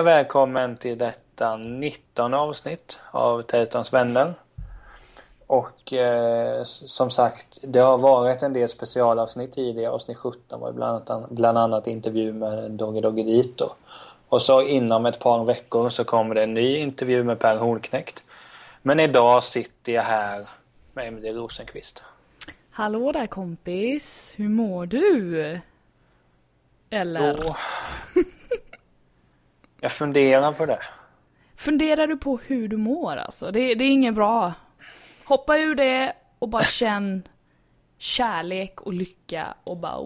Och välkommen till detta 19 avsnitt av Teletons vänner. Och eh, som sagt, det har varit en del specialavsnitt tidigare. Avsnitt 17 var bland annat, bland annat intervju med Dogge Doggelito. Och så inom ett par veckor så kommer det en ny intervju med Per Hornknekt. Men idag sitter jag här med Emelie Rosenqvist. Hallå där kompis, hur mår du? Eller? Då... jag funderar på det. Funderar du på hur du mår alltså? Det, det är inget bra. Hoppa ur det och bara känn kärlek och lycka och bara!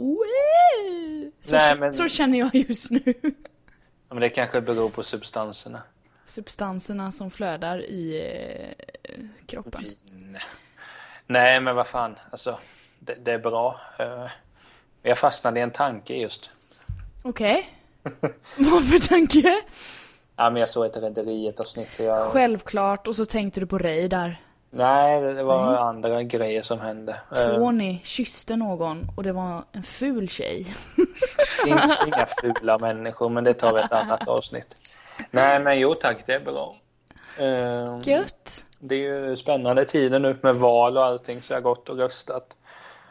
Så, Nej, men- så känner jag just nu. Men det kanske beror på substanserna. Substanserna som flödar i eh, kroppen. Vin. Nej, men vad fan. Alltså, det, det är bra. Eh, Jag fastnade i en tanke just. Okej. Vad för tanke? Ja, men jag såg ett Rederiet avsnitt. och Jag... Självklart, och så tänkte du på Ray där. Nej, det var andra grejer som hände. Tony kysste någon och det var en ful tjej. Det finns inga fula människor, men det tar vi ett annat avsnitt. Nej, men jo tack, det är bra. Eh, Gött! Det är ju spännande tider nu med val och allting, så jag har gått och röstat.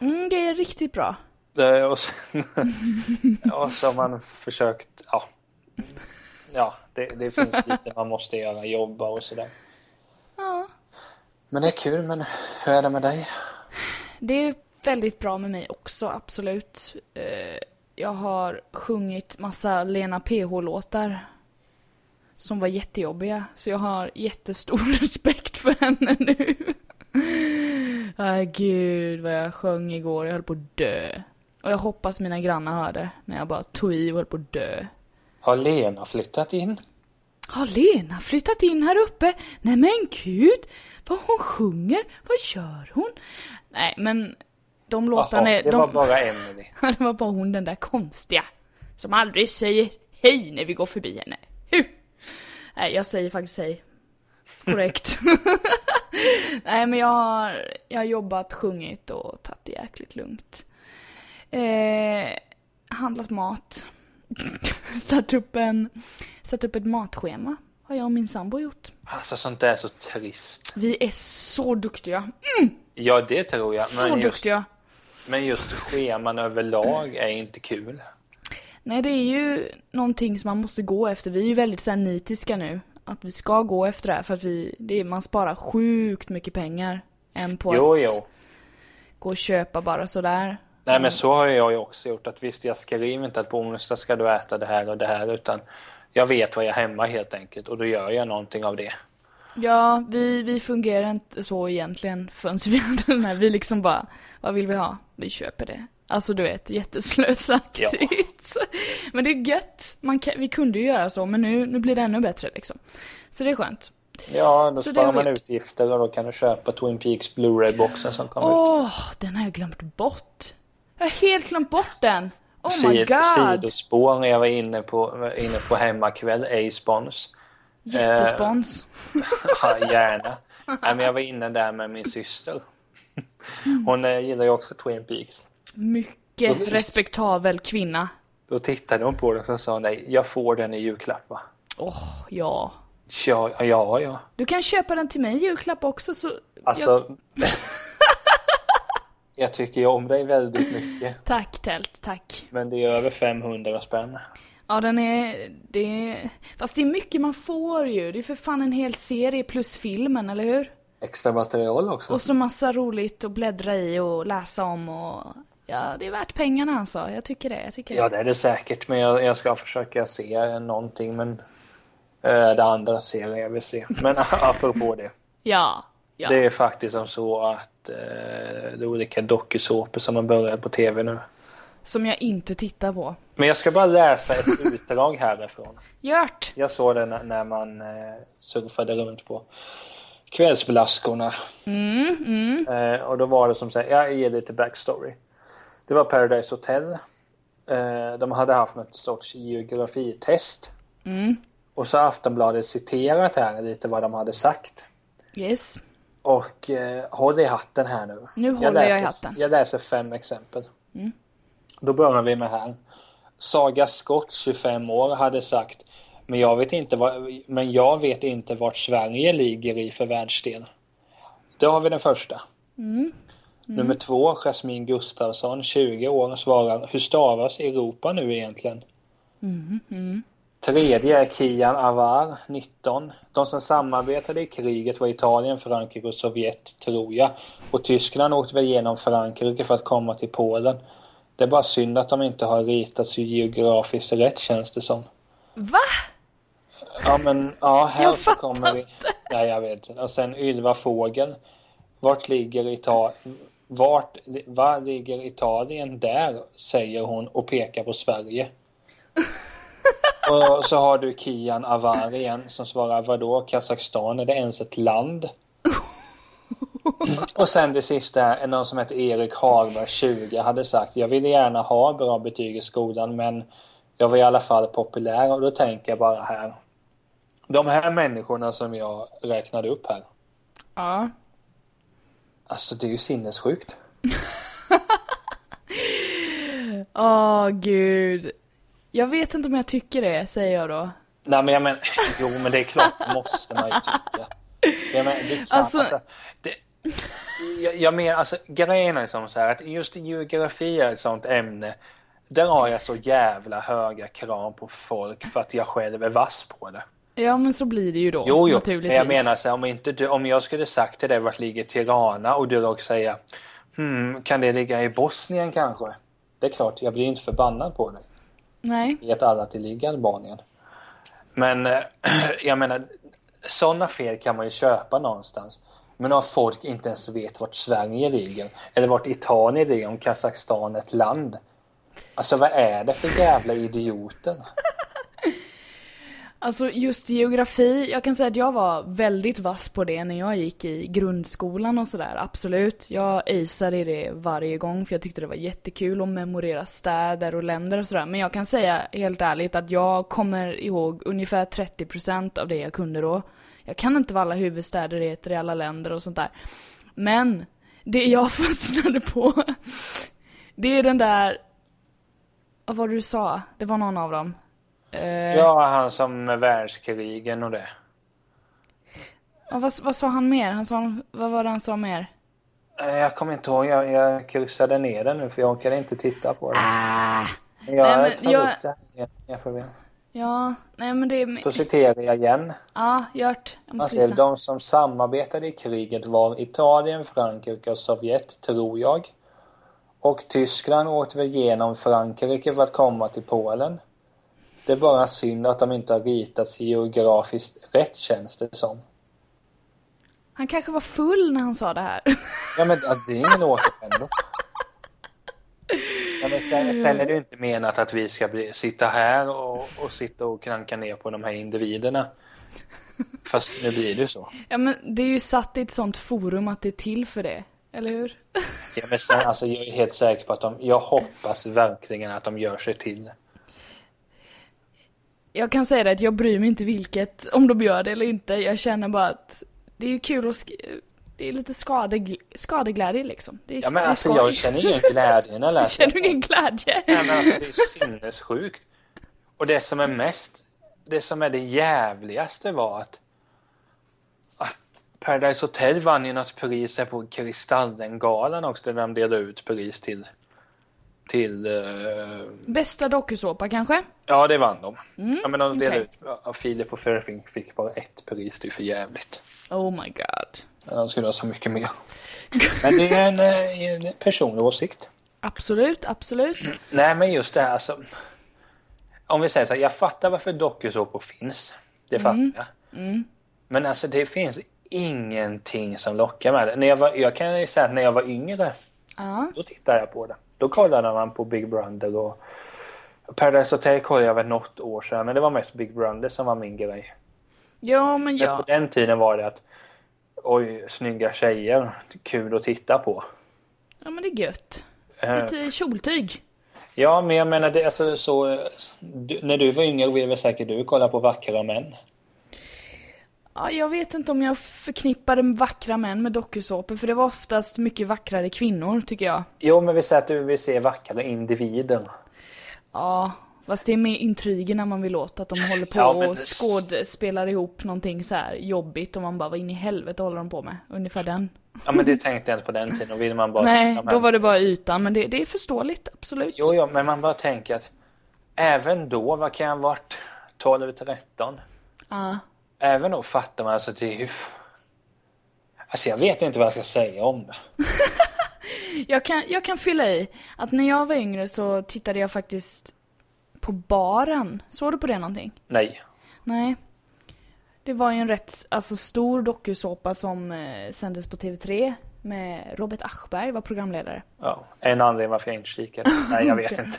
Mm, det är riktigt bra. Det, och, sen, och så har man försökt, ja. Ja, det, det finns lite man måste göra, jobba och sådär. Ja. Men det är kul, men hur är det med dig? Det är väldigt bra med mig också, absolut. Eh, Jag har sjungit massa Lena PH-låtar som var jättejobbiga, så jag har jättestor respekt för henne nu. Ay, gud vad jag sjöng igår, jag höll på att dö. Och jag hoppas mina grannar hörde när jag bara tog i och höll på att dö. Har Lena flyttat in? Har Lena flyttat in här uppe? Nej men gud, vad hon sjunger, vad gör hon? Nej men de låtarna Jaha, är... det de... var bara Emily. det var bara hon den där konstiga. Som aldrig säger hej när vi går förbi henne. Hu! Nej, jag säger faktiskt hej. Korrekt. Nej, men jag har, jag har jobbat, sjungit och tagit det jäkligt lugnt. Eh, handlat mat. satt, upp en, satt upp ett matschema. Har jag och min sambo gjort. Alltså sånt där är så trist. Vi är så duktiga. Ja, det tror jag. Så Men just, duktiga. men just scheman överlag är inte kul. Nej, det är ju någonting som man måste gå efter. Vi är ju väldigt så här, nitiska nu. Att vi ska gå efter det här för att vi, det är, man sparar sjukt mycket pengar. Än på Jo, att jo. gå och köpa bara sådär. Nej, men så har jag ju också gjort. Att visst, jag skriver inte att på onsdag ska du äta det här och det här, utan jag vet vad jag är hemma helt enkelt och då gör jag någonting av det. Ja, vi, vi fungerar inte så egentligen förrän vi hade den här. Vi liksom bara, vad vill vi ha? Vi köper det. Alltså du vet, jätteslösaktigt. Men det är gött. Man kan, vi kunde ju göra så, men nu, nu blir det ännu bättre liksom. Så det är skönt. Ja, då Så sparar har man gjort. utgifter och då kan du köpa Twin Peaks Blu-ray-boxen som kommer ut. Åh, den har jag glömt bort. Jag har helt glömt bort den. Oh my god. Sidospår när jag var inne på, var inne på hemmakväll, A-spons. Jättespons. Ja, gärna. Nej, men jag var inne där med min syster. Hon eh, gillar ju också Twin Peaks. Mycket respektabel kvinna. Då tittade hon på den och sa nej, jag får den i julklapp va? Åh, ja. Ja, ja, ja. Du kan köpa den till mig i julklapp också så... Alltså... jag tycker ju om dig väldigt mycket. Jag... Tack Tält, tack. Men det är över 500 spänn. Ja, den är... Det är... Fast det är mycket man får ju. Det är för fan en hel serie plus filmen, eller hur? Extra material också. Och så massa roligt att bläddra i och läsa om och... Ja, det är värt pengarna alltså. Jag tycker det. Jag tycker Ja, det. det är det säkert. Men jag, jag ska försöka se någonting. Men eh, det andra serien jag vill se. Men apropå det. Ja. Ja. Det är faktiskt som så att eh, är olika dokusåpor som har börjat på tv nu. Som jag inte tittar på. Men jag ska bara läsa ett utdrag härifrån. Gjort! Jag såg det när, man eh, surfade runt på kvällsblaskorna. Eh, och då var det som så här, jag ger lite backstory. Det var Paradise Hotel. Eh, de hade haft något sorts geografitest. Och så har Aftonbladet citerat här lite vad de hade sagt. Yes. Och eh, håll i hatten här nu. Nu håller jag i läser, hatten. Jag läser fem exempel. Då börjar vi med här. Saga Scott, 25 år, hade sagt Men jag vet inte, vad, men jag vet inte vart Sverige ligger i för världsdel. Då har vi den första. Nummer två, Jasmine Gustafsson, 20 år, svarar Hur stavas Europa nu egentligen? Tredje är Kian Avar, 19. De som samarbetade i kriget var Italien, Frankrike och Sovjet, tror jag. Och Tyskland åkte väl igenom Frankrike för att komma till Polen. Det är bara synd att de inte har ritats geografiskt rätt känns det som. Va? Ja men ja, här Jag så kommer vi. Nej jag vet. Och sen Ylva Fågel. Vart ligger Italien? Vart, var ligger Italien där? Säger hon och pekar på Sverige. och så har du Kian Avar igen som svarar vadå Kazakstan? Är det ens ett land? och sen det sista är någon som heter Erik Hagberg 20 hade sagt jag ville gärna ha bra betyg i skolan men jag var i alla fall populär och då tänker jag bara här. De här människorna som jag räknade upp här. Ja. Alltså det är ju sinnessjukt. Åh gud. Jag vet inte om jag tycker det, säger jag då. Nej men jag men, jo men det är klart måste man ju tycka. Jag men, det kan, Alltså- alltså, det, jag, jag menar alltså grejen är som så här att just geografi är ett sånt ämne. Där har jag så jävla höga krav på folk för att jag själv är vass på det. Ja men så blir det ju då, Jo, jo, men naturligtvis. jag menar så här, om, inte du, om jag skulle sagt till dig vart ligger Tirana och du råkar säga hmm, kan det ligga i Bosnien kanske? Det är klart, jag blir inte förbannad på dig. Nej. Vet alla att det ligger i Albanien. Men eh, jag menar, sådana fel kan man ju köpa någonstans. Men om folk inte ens vet vart Sverige ligger eller vart Italien ligger, om Kazakstan är ett land. Alltså vad är det för jävla idioter? Alltså just geografi, jag kan säga att jag var väldigt vass på det när jag gick i grundskolan och sådär, absolut. Jag aceade det varje gång för jag tyckte det var jättekul att memorera städer och länder och sådär. Men jag kan säga helt ärligt att jag kommer ihåg ungefär 30% av det jag kunde då. Jag kan inte vad alla huvudstäder heter i alla länder och sånt där. Men det jag fastnade på, det är den där, vad var det du sa? Det var någon av dem. Eh, Ja, han som med världskrigen och det. Ja, vad, vad sa han mer? Han sa, vad var det han sa mer? Eh, Jag kommer inte ihåg, jag, jag kryssade ner det nu för jag orkade inte titta på det. Ah. Jag Nej, men tar jag- upp det här igen. Jag får be. Ja, nej men det är... Då citerar jag igen. Ja, Gört. Jag måste de som samarbetade i kriget var Italien, Frankrike och Sovjet, tror jag. Och Tyskland åkte väl genom Frankrike för att komma till Polen. Det är bara synd att de inte har ritats geografiskt rätt känns det som. Han kanske var full när han sa det här. Ja men det är ingen återvändo. Ja, men sen, sen är det inte menat att vi ska bli, sitta här och, och sitta och kranka ner på de här individerna. Fast nu blir det ju så. ja men det är ju satt i ett sånt forum att det är till för det. Eller hur? Ja, men sen, alltså, jag är helt säker på att de, jag hoppas verkligen att de gör sig till. Jag kan säga det att jag bryr mig inte vilket, om de gör det eller inte. Jag känner bara att det är ju kul att det är lite skadegl- skadeglädje liksom. Det är, Ja, men det är alltså, skoj. jag känner ingen glädje när jag läser Känner du ingen glädje? Nej, men alltså, det är sinnessjukt. Och det som är mest, det som är det jävligaste var att, att Paradise Hotel vann ju något pris på Kristallengalan också, där de delade ut pris till, till eh, Bästa dokusåpa kanske? ja det vann de. ja, men de delade okej. ut, ja, Filip och Fairfink fick bara ett pris, det är för jävligt. Oh my god. De skulle ha så mycket mer. Men det är en, eh, en personlig åsikt. Absolut, absolut. Nej, men just det här alltså. Om vi säger så här, jag fattar varför dokusåpor finns. Det fattar jag. Men alltså det finns ingenting som lockar med det. När jag, var, jag kan ju säga att när jag var yngre, Ja. då tittade jag på det. Då kollade man på Big Brother och Paradise Hotel kollade jag väl något år sedan, men det var mest Big Brother som var min grej. Ja, men Men ja. På den tiden var det att oj, snygga tjejer, kul att titta på. Ja, men det är gött. Eh, Lite kjoltyg. Ja, men jag menar det, alltså, så, du, när du var yngre ville väl säkert du kolla på vackra män? Ja, jag vet inte om jag förknippade vackra män med dokusåpor, för det var oftast mycket vackrare kvinnor, tycker jag. Jo, men vi säger att du vill se vackra individer. Ja, Fast det är mer intrigerna man vill åt, att de håller på Ja, och det- skådespelar ihop någonting så här jobbigt och man bara vad in i helvete håller de på med? Ungefär den. Ja men det tänkte jag inte på den tiden, då vill man bara Nej, då var det bara ytan, men det, det är förståeligt, absolut. Jo, jo, men man bara tänker att även då, vad kan jag ha varit? 12, 13? Ja. Även då fattar man alltså ju... Alltså jag vet inte vad jag ska säga om det. Jag kan, jag kan fylla i att när jag var yngre så tittade jag faktiskt på Baren. Såg du på det någonting? Nej. Nej. Det var ju en rätt alltså, stor dokusåpa som eh, sändes på TV3 med Robert Aschberg var programledare. Ja, en anledning varför jag inte kikade. Nej, jag vet inte.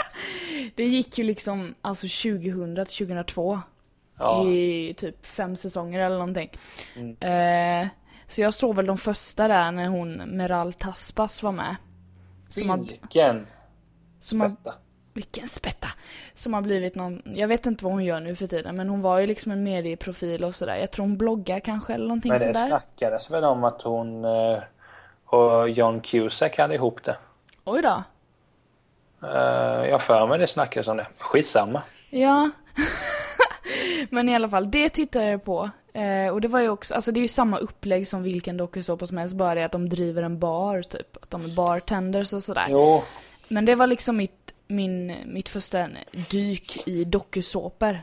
Det gick ju liksom alltså 2000 till 2002 Ja, i typ fem säsonger eller någonting. Mm. Eh, så jag såg väl de första där när hon Meral Taspas var med. Som har, vilken som har, detta. vilken spätta! Som har blivit någon, jag vet inte vad hon gör nu för tiden men hon var ju liksom en medieprofil och sådär. Jag tror hon bloggar kanske eller någonting Men det sådär. snackades väl om att hon eh, och John Cusack hade ihop det. Oj då. Eh, Jag för mig det snackades om det. Skitsamma. Ja. Men i alla fall, det tittade jag på. Eh, och det var ju också, alltså det är ju samma upplägg som vilken dokusåpa som helst, bara det att de driver en bar typ. Att de är bartenders och sådär. Jo, Men det var liksom mitt, min, mitt första dyk i dokusåpor.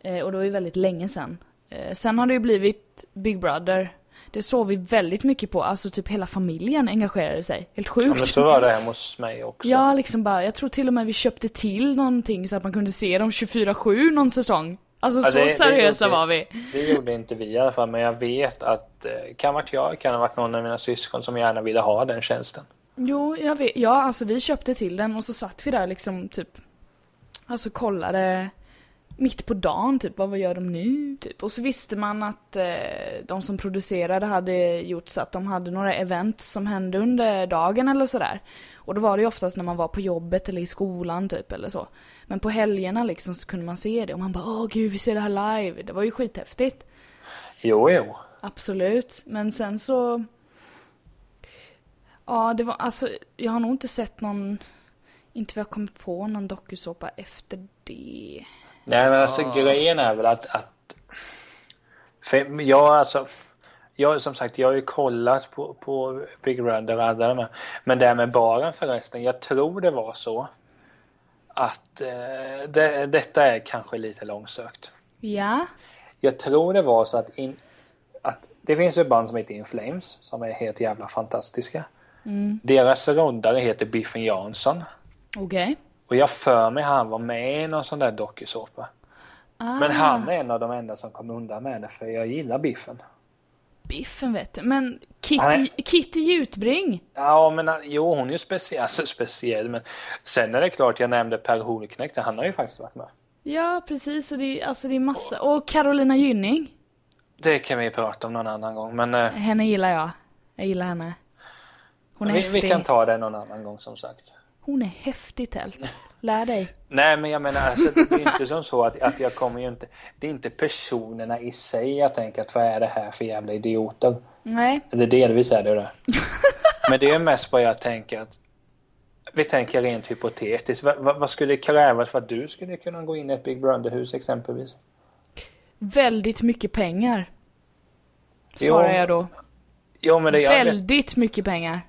Eh, och det var ju väldigt länge sedan. Eh, sen har det ju blivit Big Brother. Det såg vi väldigt mycket på, alltså typ hela familjen engagerade sig. Helt ja, sjukt. men så var det hemma hos mig också. Ja, liksom bara, jag tror till och med vi köpte till någonting så att man kunde se dem 24-7 någon säsong. Alltså Ja, så det- det seriösa gjorde- var vi. Det gjorde inte vi i alla fall, men jag vet att eh, kan ha varit jag, kan ha varit någon av mina syskon som gärna ville ha den tjänsten. Jo, jag vet, ja alltså vi köpte till den och så satt vi där liksom typ, alltså kollade mitt på dagen typ, vad, vad gör de nu? Typ. Och så visste man att eh, de som producerade hade gjort så att de hade några event som hände under dagen eller sådär. Och då var det ju oftast när man var på jobbet eller i skolan typ eller så. Men på helgerna liksom så kunde man se det och man bara åh gud vi ser det här live. Det var ju skithäftigt. Jo, jo. Absolut. Men sen så... Ja, det var alltså, jag har nog inte sett någon, inte vad jag kommit på någon dokusåpa efter det. Nej, men alltså grejen är väl att, att för jag alltså, jag som sagt, jag har ju kollat på, på Big Brother och alla de här. Men det här med baren förresten, jag tror det var så att eh, det, detta är kanske lite långsökt. Ja. Jag tror det var så att, in, att det finns ett band som heter In Flames som är helt jävla fantastiska. Deras roddare heter Biffen Jansson. Okej. Och jag för mig han var med i någon sån där dokusåpa. Ah, Men han är en av de enda som kom undan med det för jag gillar Biffen. Biffen vet du. Men Kitty, är- Kitty Jutbring. Ja men jo hon är ju speciell, alltså speciell men sen är det klart jag nämnde Per Holknekt, han har ju faktiskt varit med. Ja, precis. Och det, är- alltså det är massa. Och Carolina Gynning. Det kan vi prata om någon annan gång men eh, Henne gillar jag. Jag gillar henne. Hon är vi, häftig. vi kan ta det någon annan gång som sagt. Hon är häftig tält. Lär dig. Nej men jag menar alltså, det är inte som så att, att jag kommer ju inte, det är inte personerna i sig jag tänker att vad är det här för jävla idioter. Nej. Eller delvis är det det. Men det är mest vad jag tänker att vi tänker rent hypotetiskt. Vad, vad, vad skulle krävas för att du skulle kunna gå in i ett Big Brother-hus exempelvis? Väldigt mycket pengar. Jo. Svarar jag då. Jo men det, jag, Väldigt mycket pengar.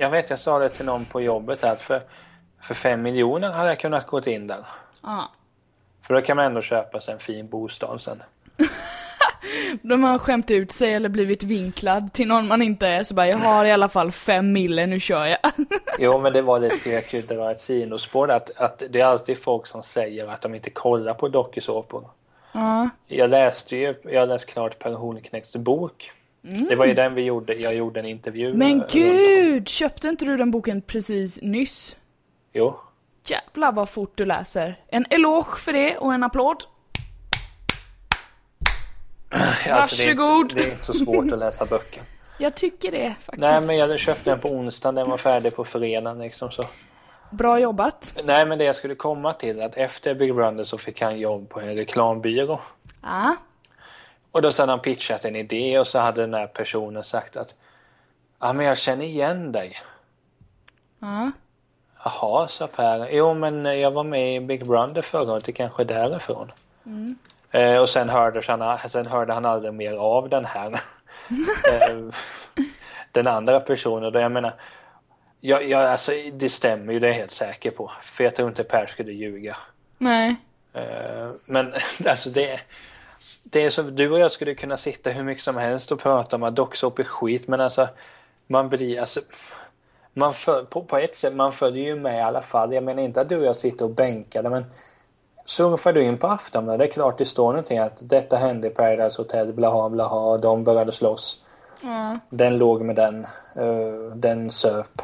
Jag vet, jag sa det till någon på jobbet att för, för fem miljoner hade jag kunnat gå in där. Ja. För då kan man ändå köpa sig en fin bostad sen. De har skämt ut sig eller blivit vinklad till någon man inte är så bara jag har i alla fall fem mille, nu kör jag. Jo men det var lite, jag kunde dra ett sidospår att, att det är alltid folk som säger att de inte kollar på dokusåpor. Ja. Jag läste ju, jag har läst klart Per Holknekts bok. Det var ju den vi gjorde, jag gjorde en intervju. Men gud, köpte inte du den boken precis nyss? Jo. Jävlar vad fort du läser. En eloge för det och en applåd. Alltså, Varsågod. Det är, inte, det är inte så svårt att läsa böcker. Jag tycker det faktiskt. Nej men jag köpte den på onsdagen, den var färdig på fredagen liksom så. Bra jobbat. Nej men det jag skulle komma till att efter Big Brother så fick han jobb på en reklambyrå. Ja. Och då så hade han pitchat en idé och så hade den här personen sagt att Ja men jag känner igen dig. Ja. Jaha, sa Per. Jo, men jag var med i Big Brother förra året. Det kanske är därifrån. Eh, och sen hörde, han, sen hörde han aldrig mer av den här. eh, den andra personen. Då jag menar, jag, jag, alltså, det stämmer ju, det är jag helt säker på. För jag tror inte Per skulle ljuga. Nej. Eh, men alltså det, det är som du och jag skulle kunna sitta hur mycket som helst och prata om att docksåp är skit. Men alltså, man blir alltså man för, på, på ett sätt, man följer ju med i alla fall. Jag menar inte att du och jag sitter och bänkar men surfar du in på Aftonbladet, det är klart det står någonting att detta hände i Paradise Hotel, blaha blaha, och de började slåss. Ja. Den låg med den, uh, den söp.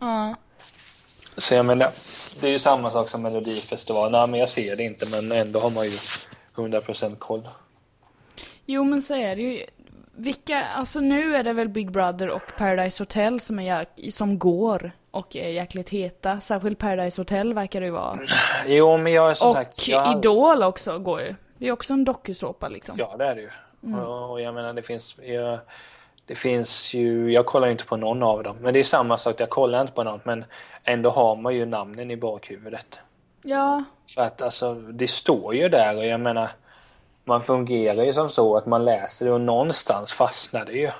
Ja. Så jag menar, det är ju samma sak som Melodifestivalen. Nej, men jag ser det inte, men ändå har man ju 100% koll. Jo men så är det ju. Vilka, alltså nu är det väl Big Brother och Paradise Hotel som, är, som går och är jäkligt heta. Särskilt Paradise Hotel verkar det ju vara. Jo, men jag är som Och sagt... Jag, Idol också går ju. Det är också en dokusåpa liksom. Ja, det är det ju. Och, och jag menar, det finns... Jag, det finns ju... Jag kollar ju inte på någon av dem. Men det är samma sak, jag kollar inte på något. Men ändå har man ju namnen i bakhuvudet. Ja, För att alltså, det står ju där och jag menar... Man fungerar ju som så att man läser det och någonstans fastnar det ju.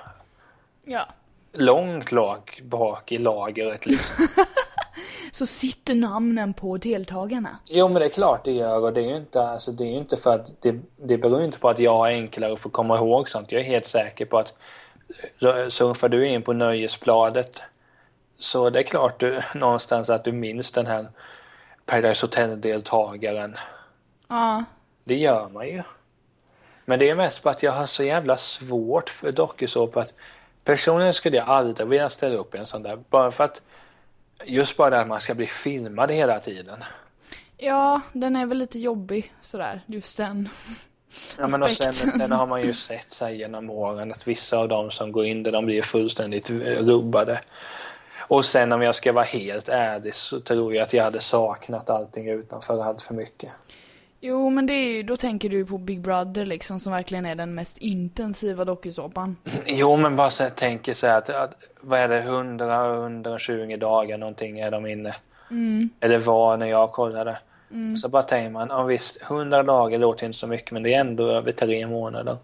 ja. Långt lag bak i lagret liksom. Så sitter namnen på deltagarna. Jo men det är klart det gör och det är ju inte, alltså, det är ju inte för att det, det beror inte på att jag har enklare att få komma ihåg sånt. Jag är helt säker på att eh, surfar du in på nöjesbladet så det är klart du, någonstans att du minns den här Paradise Hotel-deltagaren. Ja. Det gör man ju. Men det är mest på att jag har så jävla svårt för dokusåpa att personligen skulle jag aldrig vilja ställa upp i en sån där. Bara för att just bara det att man ska bli filmad hela tiden. Ja, den är väl lite jobbig sådär, just den. Ja, men och sen, sen har man ju sett så här genom åren att vissa av dem som går in där de blir fullständigt rubbade. Och sen om jag ska vara helt ärlig så tror jag att jag hade saknat allting utanför allt för mycket. Jo, men det är ju, då tänker du på Big Brother liksom, som verkligen är den mest intensiva dokusåpan. Jo men bara så tänker så här att, att vad är det 100, 120 dagar någonting är de inne. Eller var när jag kollade. Så bara tänker man, ja visst 100 dagar låter inte så mycket men det är ändå över tre månader.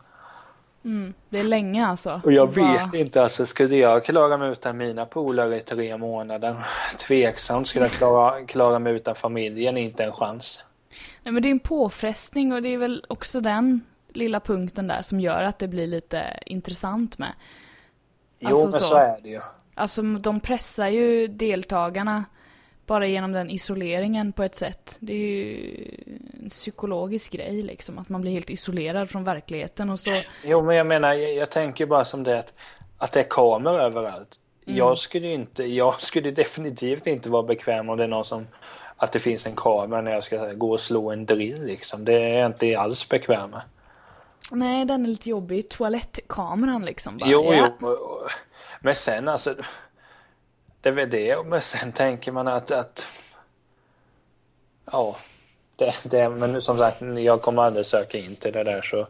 Det är länge alltså. Och jag Bara- vet inte, alltså skulle jag klara mig utan mina polare i tre månader? Tveksamt skulle jag klara, klara mig utan familjen, inte en chans. Nej men det är en påfrestning och det är väl också den lilla punkten där som gör att det blir lite intressant med. Jo Alltså men så. så. är det ju. Alltså de pressar ju deltagarna bara genom den isoleringen på ett sätt. Det är ju en psykologisk grej liksom, att man blir helt isolerad från verkligheten och så. Jo men jag menar, jag, jag tänker bara som det att, att det är kameror överallt. Jag skulle ju inte, jag skulle definitivt inte vara bekväm om det är någon som att det finns en kamera när jag ska gå och slå en drill liksom. Det är jag inte alls bekväm med. Nej, den är lite jobbig. Toalettkameran liksom bara. Jo, ja. jo. Men sen alltså. Det är väl det. Men sen tänker man att, att ja. Det, det, men som sagt, jag kommer aldrig söka in till det där så.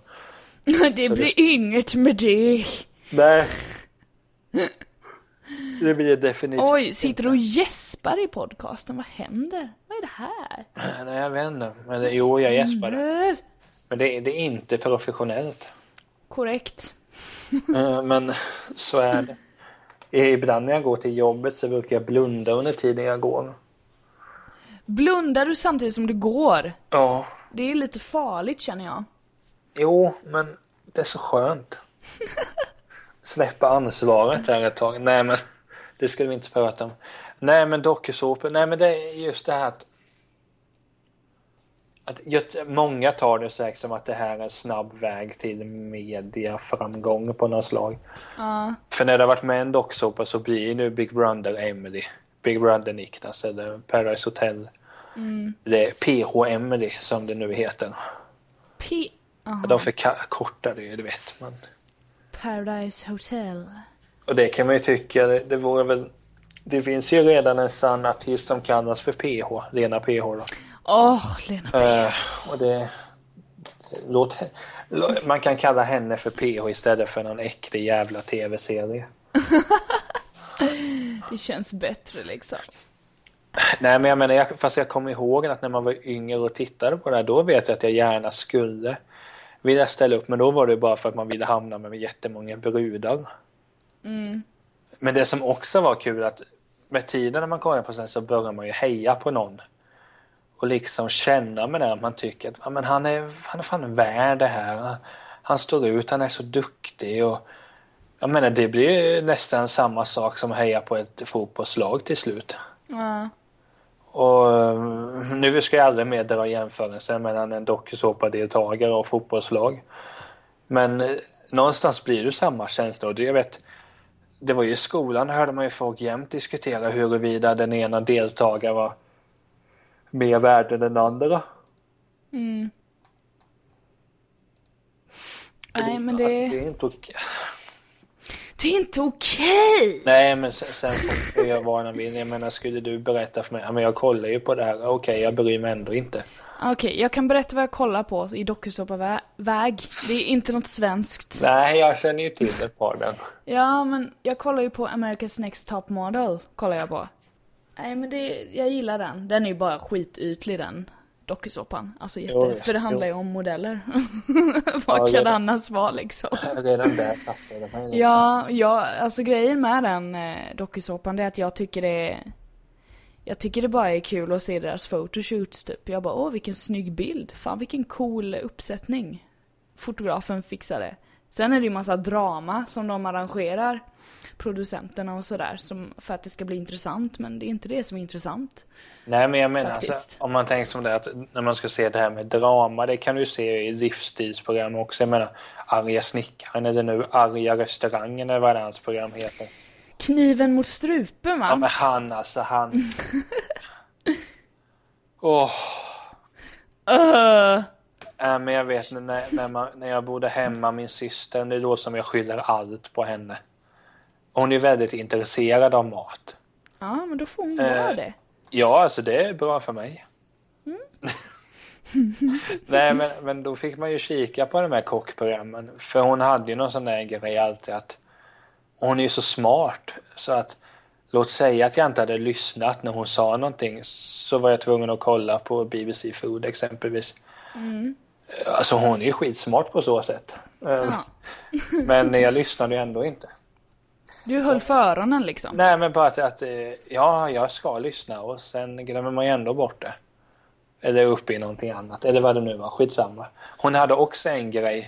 Det blir inget med det. Nej. Det blir definitivt Oj, sitter du och gäspar i podcasten? Vad händer? Vad är det här? Nej, jag vet inte. Men det, jo, jag gäspade. Äh, Men det, det är inte professionellt. Korrekt. Eh, Men så är det. Ibland när jag går till jobbet så brukar jag blunda under tiden jag går. Blundar du samtidigt som du går? Ja. Det är lite farligt känner jag. Jo, men det är så skönt. Släppa ansvaret där ett tag. Nej, men det skulle vi inte prata om. Nej, men dokusåpor. Nej, men det är just det här att att många tar det säkert som att det här är en snabb väg till mediaframgång på något slag. Ja. För när det har varit med en docksåpa så blir nu Big Brother Emily, Big Brother Niklas eller Paradise Hotel. Det är PH Emily som det nu heter. P... Aha. De förkortar det ju, det vet man. Paradise Hotel. Och det kan man ju tycka, det, det vore väl... Det finns ju redan en sann artist som kallas för PH, Lena PH då. Åh, Lena P. Eh, och det... Låt, lå- man kan kalla henne för PH istället för någon äcklig jävla tv-serie. Det känns bättre liksom. Nej, men jag menar, jag, fast jag kommer ihåg att när man var yngre och tittade på det här, då vet jag att jag gärna skulle vilja ställa upp, men då var det bara för att man ville hamna med jättemånga brudar. Mm. Men det som också var kul att med tiden när man kollar på det så börjar man ju heja på någon. Och liksom känna med det att man tycker att ja, men han, är, han är fan värd det här. Han, han står ut, han är så duktig. Och, jag menar, det blir ju nästan samma sak som att heja på ett fotbollslag till slut. Ja. Och nu ska jag aldrig mer dra jämförelsen mellan en dokusåpadeltagare och fotbollslag. Men eh, någonstans blir det samma känsla. Och det, jag vet, det var ju i skolan hörde man ju folk jämt diskutera huruvida den ena deltagaren var mer värd än den andra. Mm. Nej, men Alltså, det, det är inte okej. det är inte okej! Nej, men sen, sen får jag vara en vill. Jag menar, skulle du berätta för mig, ja, men jag kollar ju på det här, okej, jag bryr mig ändå inte. Okej, jag kan berätta vad jag kollar på i dokusåpa-väg. Det är inte något svenskt. Nej, jag känner ju till ett par den. Ja, men jag kollar ju på America's Next Top Model. Kollar jag på. Nej, men det, jag gillar den. Den är ju bara skitytlig den dokusåpan. Alltså jätte, Jo, för det handlar ju om modeller. Ja, Vad kan det annars vara liksom? Redan där tappade jag mig. liksom. Ja, ja, alltså grejen med den eh, dokusåpan det är att jag tycker det är... Jag tycker det bara är kul att se deras photoshoots typ. Jag bara, åh vilken snygg bild. Fan vilken cool uppsättning. Fotografen fixade. Sen är det ju massa drama som de arrangerar. Producenterna och sådär. Som, för att det ska bli intressant. Men det är inte det som är intressant. Nej, men jag menar alltså, om man tänker som det att när man ska se det här med drama, det kan du se i livsstilsprogram också. Jag menar, Arga snickaren eller nu Arga restaurangen eller vad hans program heter. Kniven mot strupen va? Ja, men han alltså, han. Åh, Öh. äh, men jag vet när, när, man, när jag bodde hemma, min syster, det är då som jag skyller allt på henne. Hon är väldigt intresserad av mat. Ja, men då får hon göra det. Ja, alltså det är bra för mig. Nej, men, men då fick man ju kika på de här kockprogrammen. För hon hade ju någon sån där grej alltid att hon är ju så smart så att låt säga att jag inte hade lyssnat när hon sa någonting så var jag tvungen att kolla på BBC Food exempelvis. Alltså hon är ju skitsmart på så sätt. Eh, Ja. Men jag lyssnade ju ändå inte. Du höll för öronen liksom. Nej men bara att, att eh, ja, jag ska lyssna och sen glömmer man ju ändå bort det. Eller uppe i någonting annat, eller vad det nu var, skitsamma. Hon hade också en grej eh,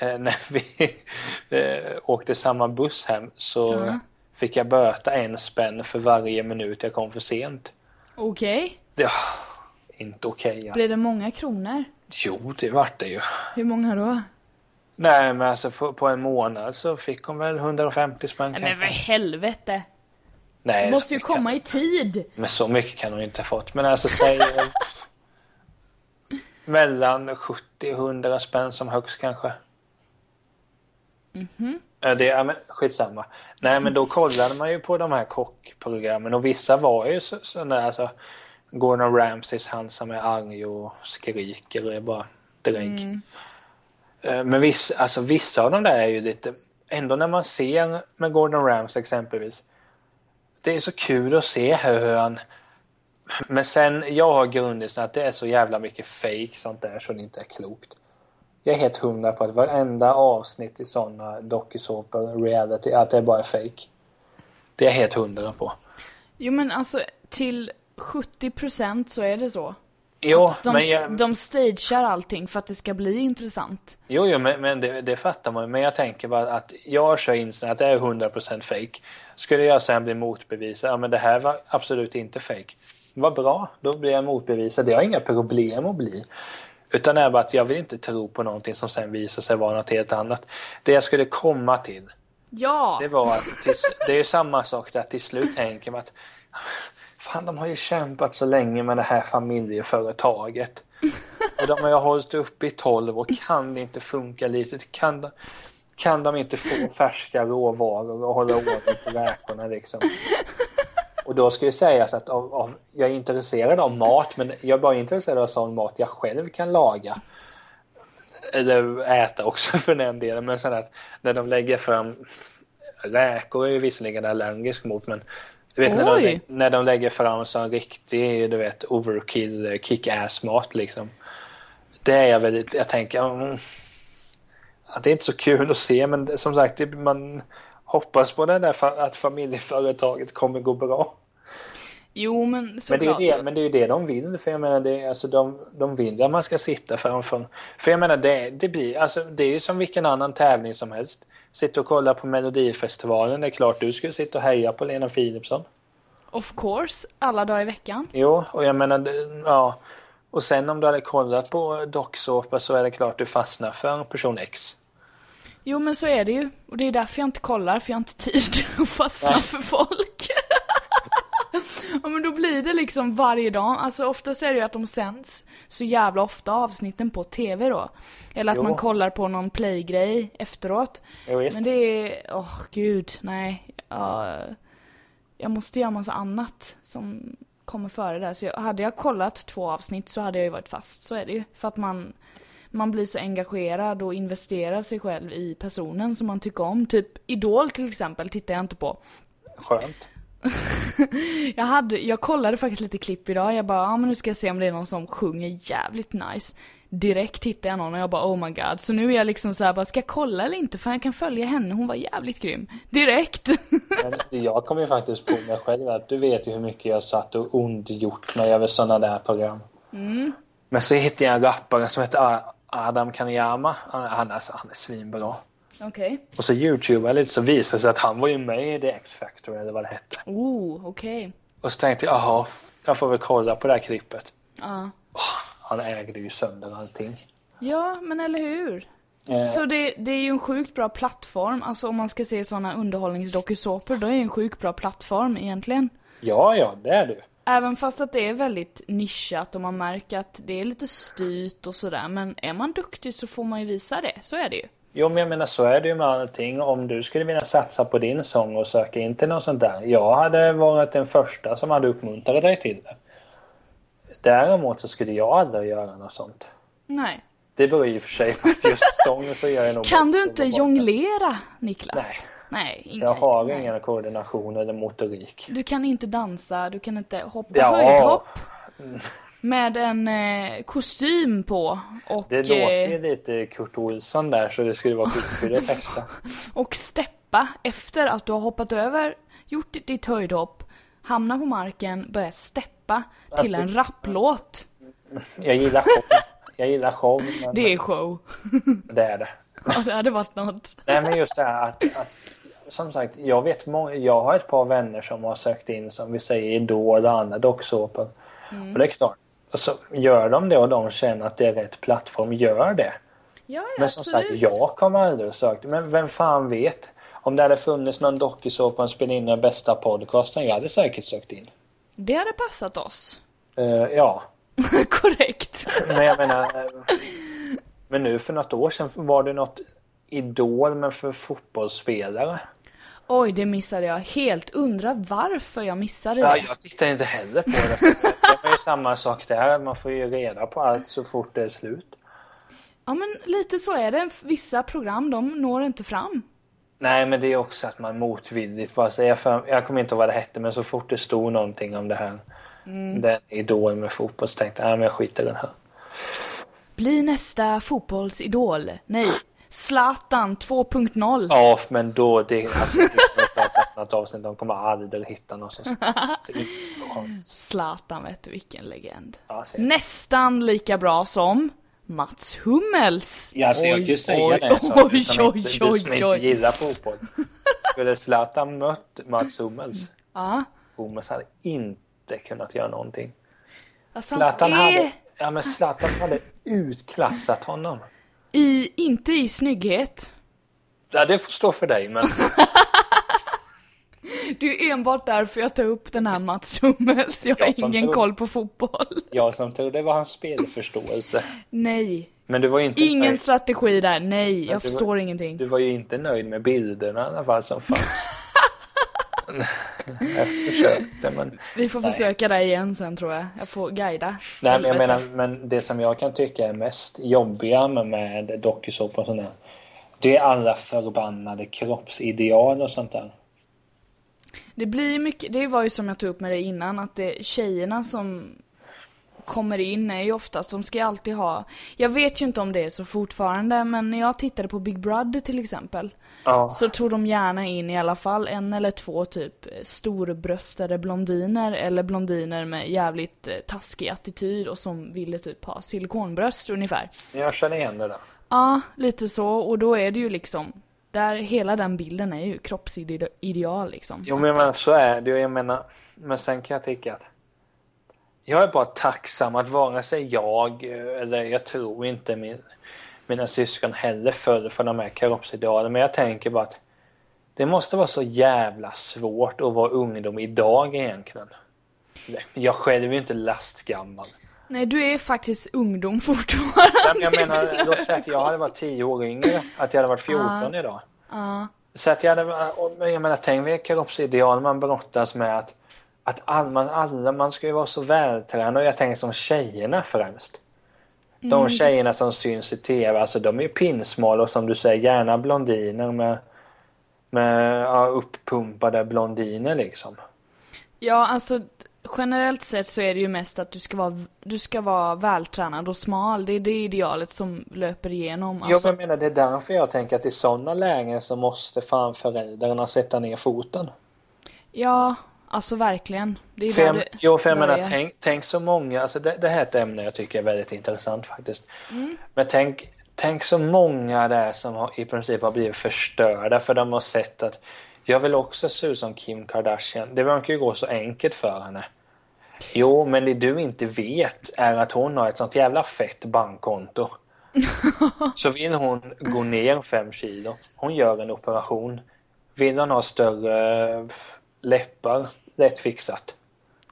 när vi eh, åkte samma buss hem så Ja. fick jag böta en spänn för varje minut jag kom för sent. Okej. Det var inte okej Blev alltså. det många kronor? Jo, det vart det ju. Hur många då? Nej men alltså på, på en månad så fick hon väl 150 spänn Nej men för helvete! Nej, måste ju komma i tid! Men så mycket kan hon inte ha fått. Men alltså säg eh, mellan 70 och 100 spänn som högst kanske. Mhm. Ja, Det, ja, men skitsamma. Nej men då kollade man ju på de här kockprogrammen och vissa var ju så, sådana där alltså Gordon Ramsays han som är arg och skriker och är bara drägg. Mm. Eh, Men vissa, alltså, vissa av de där är ju lite, ändå när man ser med Gordon Ramsay exempelvis. Det är så kul att se hur han men sen, jag har grundisen att det är så jävla mycket fake sånt där så det inte är klokt. Jag är helt hundra på att varenda avsnitt i sådana dokusåpor, reality, att det bara är fake. Det är jag helt hundra på. Jo men alltså till 70% så är det så. Jo, Att de, men, jag, de stagear allting för att det ska bli intressant. jo, jo, men, men det, det fattar man Men jag tänker bara att jag kör in att det är 100% fake. Skulle jag sen bli motbevisad, ja men det här var absolut inte fake. Vad bra, då blir jag motbevisad. Det har jag inga problem att bli. Utan det är bara att jag vill inte tro på någonting som sen visar sig vara något helt annat. Det jag skulle komma till, Ja! det var att till, det är samma sak där till slut tänker man att fan de har ju kämpat så länge med det här familjeföretaget. Och de har ju hållit upp i 12 och kan det inte funka lite? Kan de, kan de inte få färska råvaror och hålla ordning på räkorna liksom? Och då ska ju sägas att av, av, jag är intresserad av mat men jag är bara intresserad av sån mat jag själv kan laga. Eller äta också för den delen. Men sen att när de lägger fram räkor är ju visserligen allergisk mot men Du vet när de, när de lägger fram så en riktig, du vet, overkill kick-ass-mat liksom. Det är jag väldigt, jag tänker, mm, att det är inte så kul att se men som sagt, man hoppas på det där att familjeföretaget kommer gå bra. Jo, men Men det, såklart. är det, men det är ju det de vill, för jag menar, det, är- alltså, de, de vill att man ska sitta framför. För jag menar, det, det blir, alltså, det är ju som vilken annan tävling som helst. Sitta och kolla på Melodifestivalen, det är klart du skulle sitta och heja på Lena Philipsson. Of course, alla dagar i veckan. Jo, och jag menar, ja. Och sen om du hade kollat på docksåpa så är det klart du fastnar för person X. Jo, men så är det ju. Och det är därför jag inte kollar, för jag har inte tid att fastna Nej. för folk. ja, men då blir det liksom varje dag. Alltså oftast är det ju att de sänds så jävla ofta avsnitten på TV då. Eller att Jo. man kollar på någon playgrej efteråt. Jo. Men det är, åh gud, nej. Ja, jag måste göra massa annat som kommer före där. Så jag, hade jag kollat två avsnitt så hade jag ju varit fast, så är det ju. För att man, man blir så engagerad och investerar sig själv i personen som man tycker om. Typ Idol till exempel tittar jag inte på. Skönt. Jag, hade, jag kollade faktiskt lite klipp idag, jag bara, ja men nu ska jag se om det är någon som sjunger jävligt nice. Direkt hittade jag någon och jag bara oh my god. Så nu är jag liksom så här, bara, ska jag kolla eller inte? För jag kan följa henne, hon var jävligt grym. Direkt! Men jag kom ju faktiskt på mig själv att du vet ju hur mycket jag satt och ondgjort mig över sådana där program. Men så hittade jag en rappare som heter A- Adam Kanyama. Han, är, han är svinbra. Okej. Och så youtubade lite så visade det sig att han var ju med i The X-Factor eller vad det hette. Oh, okej. Och så tänkte jag, jaha, jag får väl kolla på det här klippet. Ja. Han ägde ju sönder allting. Ja, men eller hur? Eh, Så det, det är ju en sjukt bra plattform, alltså om man ska se sådana underhållningsdokusåpor, då är det en sjukt bra plattform egentligen. ja, ja, det är du. Även fast att det är väldigt nischat och man märker att det är lite styrt och sådär, men är man duktig så får man ju visa det, så är det ju. Jo, men jag menar så är det ju med allting. Om du skulle vilja satsa på din sång och söka in till något sånt där. Jag hade varit den första som hade uppmuntrat dig till det. Däremot så skulle jag aldrig göra något sånt. Nej. Det beror och för sig på att just sång så gör jag nog Kan du inte jonglera, Niklas? Nej. Ingen, Jag har nej. ingen koordination eller motorik. Du kan inte dansa, du kan inte hoppa Ja. höjdhopp. Med en eh, kostym på och, Det låter eh, ju lite Kurt Olsson där så det skulle vara skitkul att testa. och steppa efter att du har hoppat över, gjort ditt, höjdhopp, hamna på marken, börja steppa till Alltså- en rapplåt. Jag gillar show. Jag gillar show. Det är show. det är det. Ja, det hade varit något. Nej men just det här att, att som sagt, jag vet många, jag har ett par vänner som har sökt in som vi säger Idol och andra docksåpor. Och det är klart, och så gör de det och de känner att det är rätt plattform, gör det. Ja, ja, Men som absolut. sagt, jag kommer aldrig att söka. Men vem fan vet? Om det hade funnits någon dokusåpa och spela in den bästa podcasten, jag hade säkert sökt in. Det hade passat oss. Eh, ja, Korrekt. men jag menar... eh, men nu för något år sedan var det något Idol men för fotbollsspelare. Oj, det missade jag helt. Undrar varför jag missade Ja, det. jag tittar inte heller på det. Det var ju samma sak där. Man får ju reda på allt så fort det är slut. Ja, men lite så är det. Vissa program, de når inte fram. Nej, men det är också att man motvilligt bara säger för, Jag kommer inte ihåg vad det hette, men så fort det stod någonting om det här. Den idol med fotboll så tänkte jag, nej men jag skiter i den här. Bli nästa fotbollsidol. Nej, Zlatan 2.0. Ja, men då, det, alltså, det kommer ett annat avsnitt, de kommer aldrig hitta är inte chans. Zlatan vet du vilken legend. Ja. Nästan lika bra som Mats Hummels. Ja, alltså, jag kan ju säga oj, det. som- Oj, som oj, inte, du som oj, inte oj. gillar fotboll. Skulle Zlatan mött Mats Hummels, Ja, Hummels hade inte kunnat göra någonting. alltså Zlatan är hade, ja, men Zlatan hade utklassat honom. I, inte i snygghet. Ja, det får stå för dig, men Det är enbart därför jag tar upp den här Mats Hummels. Jag har Jag ingen tror- koll på fotboll. jag som trodde det var hans spelförståelse. Nej. Men du var inte Ingen nöjd. strategi där. Nej, jag du var- förstår ingenting. Du var ju inte nöjd med bilderna i alla fall som fanns. Jag försökte, men... Vi får försöka där igen sen tror jag. Jag får guida. Nej, men jag menar, men det som jag kan tycka är mest jobbiga med, med dokusåpor och sånt där. Det är alla förbannade kroppsideal och sånt där. Det blir mycket, det var ju som jag tog upp med dig innan, att det är tjejerna som kommer in är ju oftast, de ska ju alltid ha, jag vet ju inte om det är så fortfarande, men när jag tittade på Big Brother till exempel, Ja. så tog de gärna in i alla fall en eller två typ storbröstade blondiner eller blondiner med jävligt eh, taskig attityd och som ville typ ha silikonbröst ungefär. Jag känner igen det där. Ja, lite så. Och då är det ju liksom, där hela den bilden är ju kroppsideal liksom. Jo men jag menar, så är det ju. Jag menar, men sen kan jag tycka att jag är bara tacksam att vare sig jag eh, eller jag tror inte min, mina syskon heller föll för de här kroppsidealen. Men jag tänker bara att det måste vara så jävla svårt att vara ungdom idag egentligen. Jag själv är ju inte lastgammal. Nej, du är faktiskt ungdom fortfarande. Nej, jag menar, låt säga att jag hade varit 10 år yngre. Att jag hade varit 14 idag. Ja. Så att jag hade, jag menar, tänk vilka kroppsideal man brottas med att, att all, man, alla, man ska ju vara så vältränad och jag tänker som tjejerna främst. De tjejerna som syns i tv, alltså de är ju pinsmala och som du säger gärna blondiner med, med ja, uppumpade blondiner liksom. Ja, alltså generellt sett så är det ju mest att du ska vara, du ska vara vältränad och smal. Det är det idealet som löper igenom. Jo, Alltså, men jag menar, det är därför jag tänker att i sådana lägen så måste fan föräldrarna sätta ner foten. Ja, alltså verkligen. Det är där jag, det jo, för jag menar, tänk, tänk så många, alltså det, det här är ett ämne jag tycker är väldigt intressant faktiskt. Men tänk, tänk så många det är som har, i princip har blivit förstörda för de har sett att jag vill också se ut som Kim Kardashian. Det verkar ju gå så enkelt för henne. Jo, men det du inte vet är att hon har ett sånt jävla fett bankkonto. så vill hon gå ner fem kilo, hon gör en operation. Vill hon ha större eh, läppar, lätt fixat.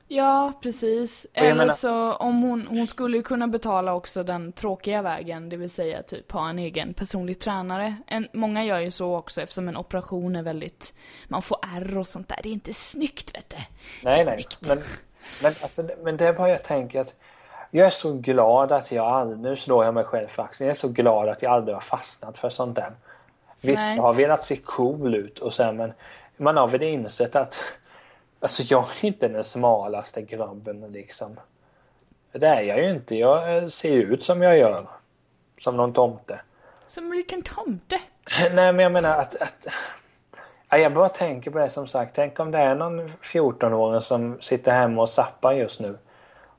Ja, precis. Eller menar- så om hon, hon skulle ju kunna betala också den tråkiga vägen, det vill säga typ ha en egen personlig tränare. En, många gör ju så också eftersom en operation är väldigt, man får ärr och sånt där. Det är inte snyggt vet du. Nej, nej. snyggt. Men, men, alltså, det- men det är bara jag tänker att jag är så glad att jag aldrig, nu slår jag mig själv för axeln, jag är så glad att jag aldrig har fastnat för sånt där. Visst, Nej. jag har velat se cool ut och så här, men man har väl insett att alltså jag är inte den smalaste grabben liksom. Det är jag ju inte. Jag ser ut som jag gör. Som någon tomte. Som en liten tomte. Nej, men jag menar att... att ja, jag bara tänker på det som sagt. Tänk om det är någon 14-åring som sitter hemma och zappar just nu.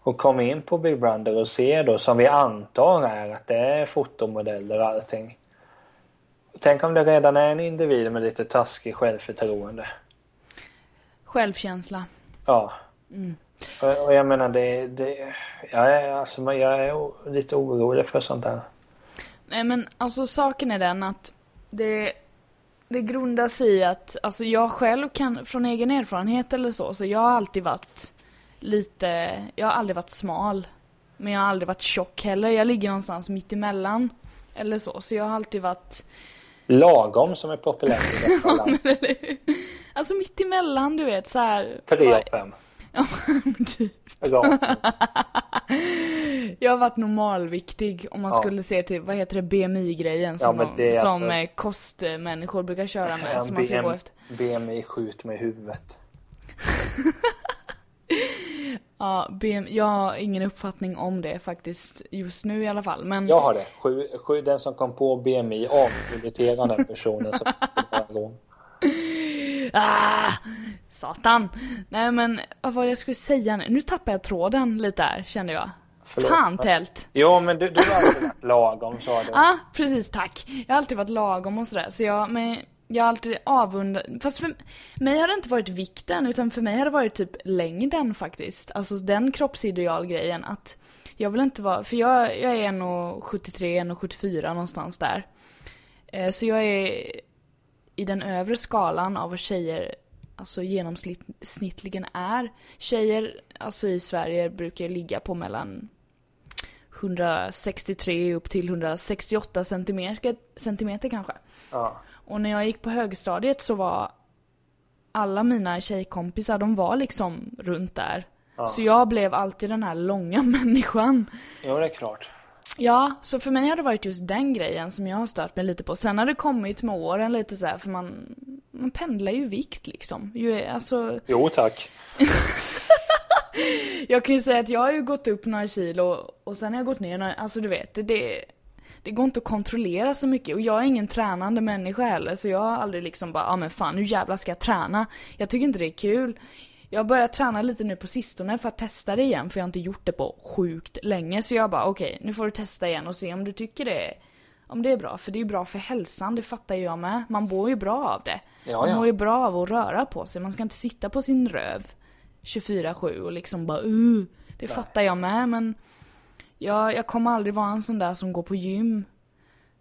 Och kommer in på Big Brother och ser då, som vi antar är att det är fotomodeller och allting. Tänk om det redan är en individ med lite taskig självförtroende. Självkänsla. Ja. Och, och jag menar det... det jag, är, alltså, jag är lite orolig för sånt där. Nej men alltså saken är den att det, det grundar sig i att, alltså jag själv kan från egen erfarenhet eller så, så jag har alltid varit lite, jag har aldrig varit smal. Men jag har aldrig varit tjock heller, jag ligger någonstans mitt emellan Eller så, så jag har alltid varit, Lagom som är populärt i detta land. Alltså mitt emellan du vet så här. Tre av fem. Ja, typ. Rakt. Jag har varit normalviktig om man Ja. skulle se till, vad heter det, BMI-grejen som, men det är som alltså- eh, kostmänniskor brukar köra med. Ja, som man ska gå BM, efter. BMI skjut med huvudet. Ja, BM, jag har ingen uppfattning om det faktiskt just nu i alla fall. Men Jag har det. Sju, sju, den som kom på BMI avmiliterar den personen som gång. Ah, satan. Nej men vad var det jag skulle säga nu? Nu tappar jag tråden lite här kände jag. Förlåt. Fan tält. Jo, men du, du har alltid varit lagom sa du. Ja, ah, precis tack. Jag har alltid varit lagom och sådär. Så jag, men jag har alltid avundat, fast för mig har det inte varit vikten utan för mig har det varit typ längden faktiskt. Alltså den kroppsidealgrejen att jag vill inte vara, för jag, jag är 1,73, 1,74 någonstans där. Eh, Så jag är i den övre skalan av vad tjejer alltså genomsnittligen är. Tjejer, alltså i Sverige brukar ligga på mellan 163 upp till 168 centimeter, centimeter kanske. Ja. Och när jag gick på högstadiet så var alla mina tjejkompisar, de var liksom runt där. Så jag blev alltid den här långa människan. Jo, det är klart. Ja, så för mig har det varit just den grejen som jag har stört mig lite på. Sen har det kommit med åren lite så här, för man, man pendlar ju vikt liksom. Ju, alltså, Jo tack. jag kan ju säga att jag har ju gått upp några kilo och sen har jag gått ner några, alltså du vet, det, det går inte att kontrollera så mycket och jag är ingen tränande människa heller så jag har aldrig liksom bara, ja ah, men fan nu jävlar ska jag träna. Jag tycker inte det är kul. Jag har börjat träna lite nu på sistone för att testa det igen för jag har inte gjort det på sjukt länge så jag bara okej, okay, nu får du testa igen och se om du tycker det är om det är bra, för det är ju bra för hälsan, det fattar ju jag med. Man mår ju bra av det. Ja, man mår ju bra av att röra på sig, man ska inte sitta på sin röv 24-7 och liksom bara uh, Det Nej. fattar jag med men jag, jag kommer aldrig vara en sån där som går på gym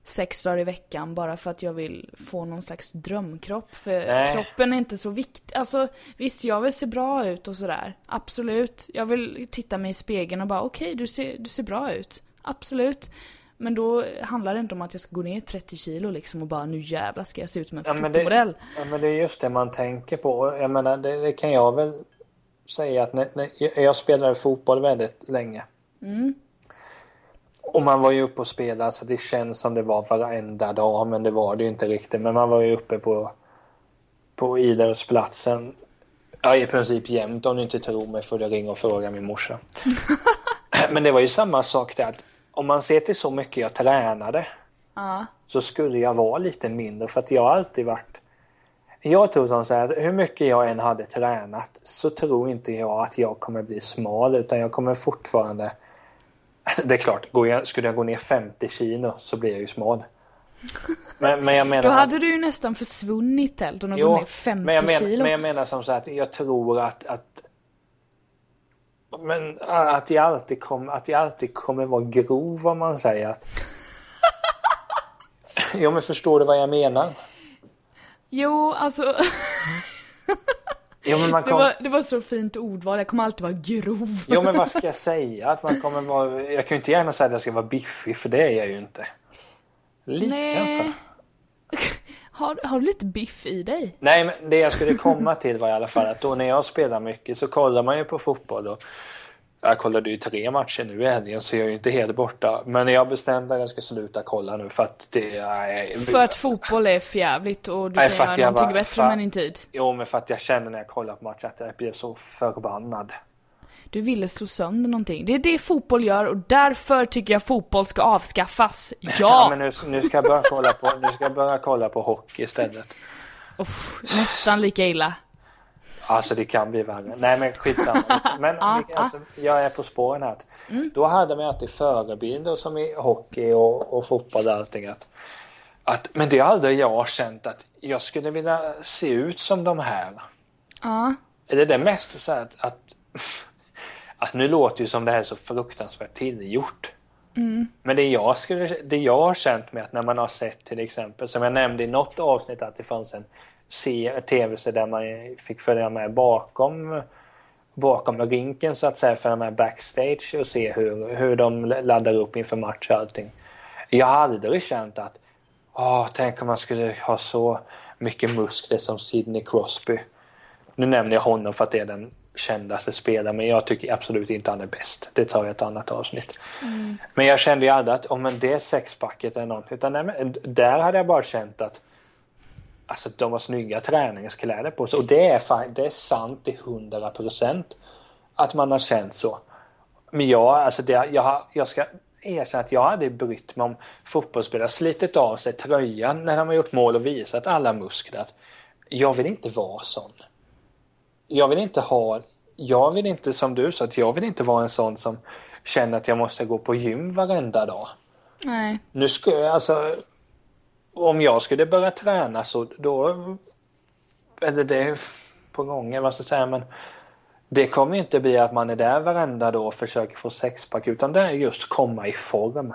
sex dagar i veckan bara för att jag vill få någon slags drömkropp. För Nej. kroppen är inte så viktig. Alltså visst, jag vill se bra ut och sådär. Absolut. Jag vill titta mig i spegeln och bara okej, okay, du, ser, du ser bra ut. Absolut. Men då handlar det inte om att jag ska gå ner 30 kilo liksom och bara nu jävlar ska jag se ut som en ja, fotomodell. Ja men det är just det man tänker på. Jag menar det, det kan jag väl säga att när, när jag spelade fotboll väldigt länge. Mm. Och man var ju uppe och spelade så det känns som det var varenda dag men det var det ju inte riktigt. Men man var ju uppe på, på idrottsplatsen Ja, i princip jämt. Om du inte tror mig får du ringa och fråga min morsa. Men det var ju samma sak där. Att om man ser till så mycket jag tränade uh. så skulle jag vara lite mindre för att jag har alltid varit jag tror som så här, hur mycket jag än hade tränat så tror inte jag att jag kommer bli smal utan jag kommer fortfarande Det är klart, skulle jag gå ner 50 kilo så blir jag ju smal. Men, men jag menar... Då hade du ju nästan försvunnit helt om du går ner 50 men jag men, kilo. Men jag menar som så att jag tror att, att men att jag alltid, kom, att jag alltid kommer vara grov om man säger att... jo men förstår du vad jag menar? Jo, alltså... Jo, men man kom... det, var, det var så fint ordval, jag kommer alltid vara grov. jo men vad ska jag säga? Att man kommer vara... Jag kan ju inte gärna säga att jag ska vara biffig för det är jag ju inte. Lite Nej. kanske. Har, har du lite biff i dig? Nej, men det jag skulle komma till var i alla fall att då när jag spelar mycket så kollar man ju på fotboll och jag kollade ju tre matcher nu i helgen så jag är ju inte helt borta. Men jag bestämde att jag ska sluta kolla nu för att det är... För att fotboll är fjävligt och du Nej, kan göra någonting var, bättre med din tid? Jo, men för att jag känner när jag kollar på matcher att jag blir så förbannad. Du ville slå sönder någonting. Det är det fotboll gör och därför tycker jag fotboll ska avskaffas. Ja! ja men nu, nu, ska jag börja kolla på, nu ska jag börja kolla på hockey istället. Uff, nästan lika illa. Alltså det kan bli värre. Nej men skitsamma. Men ah, alltså, jag är på spåren här. Mm. Då hade man alltid förebilder som i hockey och, och fotboll och allting. Att, att, men det är aldrig jag har känt att jag skulle vilja se ut som de här. Ja. Är det det mest så att, att Alltså nu låter ju som det här är så fruktansvärt tillgjort. Mm. Men det jag, skulle, det jag har känt med att när man har sett till exempel, som jag nämnde i något avsnitt att det fanns en tv-serie där man fick följa med bakom bakom rinken så att säga för de här backstage och se hur, hur de laddar upp inför match och allting. Jag har aldrig känt att åh, tänk om man skulle ha så mycket muskler som Sidney Crosby. Nu nämner jag honom för att det är den kändaste spelaren men jag tycker absolut inte han är bäst. Det tar jag ett annat avsnitt. Mm. Men jag kände ju aldrig att om oh, det är sexpacket eller något utan nej, men, där hade jag bara känt att Alltså de har snygga träningskläder på sig och det är, fan, det är sant till hundra procent att man har känt så. Men jag, alltså det, jag, jag ska erkänna att jag hade brytt mig om fotbollsspelare slitit av sig tröjan när de har gjort mål och visat alla muskler. Jag vill inte vara sån. Jag vill inte ha, jag vill inte som du sa, att jag vill inte vara en sån som känner att jag måste gå på gym varenda dag. Nej. Nu ska alltså om jag skulle börja träna så då eller det på gången, vad ska jag säga, men det kommer inte bli att man är där varenda dag och försöker få sexpack utan det är just komma i form.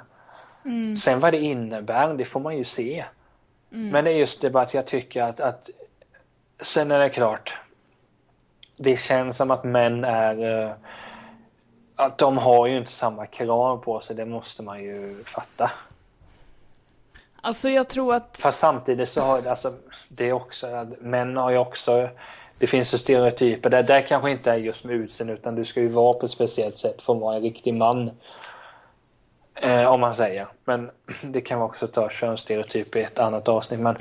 Mm. Sen vad det innebär, det får man ju se. Mm. Men det är just det bara att jag tycker att, att sen är det klart. Det känns som att män är eh, att de har ju inte samma krav på sig, det måste man ju fatta. Alltså jag tror att... Fast samtidigt så har alltså, det också, män har ju också, det finns ju stereotyper där, där kanske inte är just med utseende utan du ska ju vara på ett speciellt sätt för att vara en riktig man. Eh, om man säger. Men det kan också ta könsstereotyper i ett annat avsnitt. Men,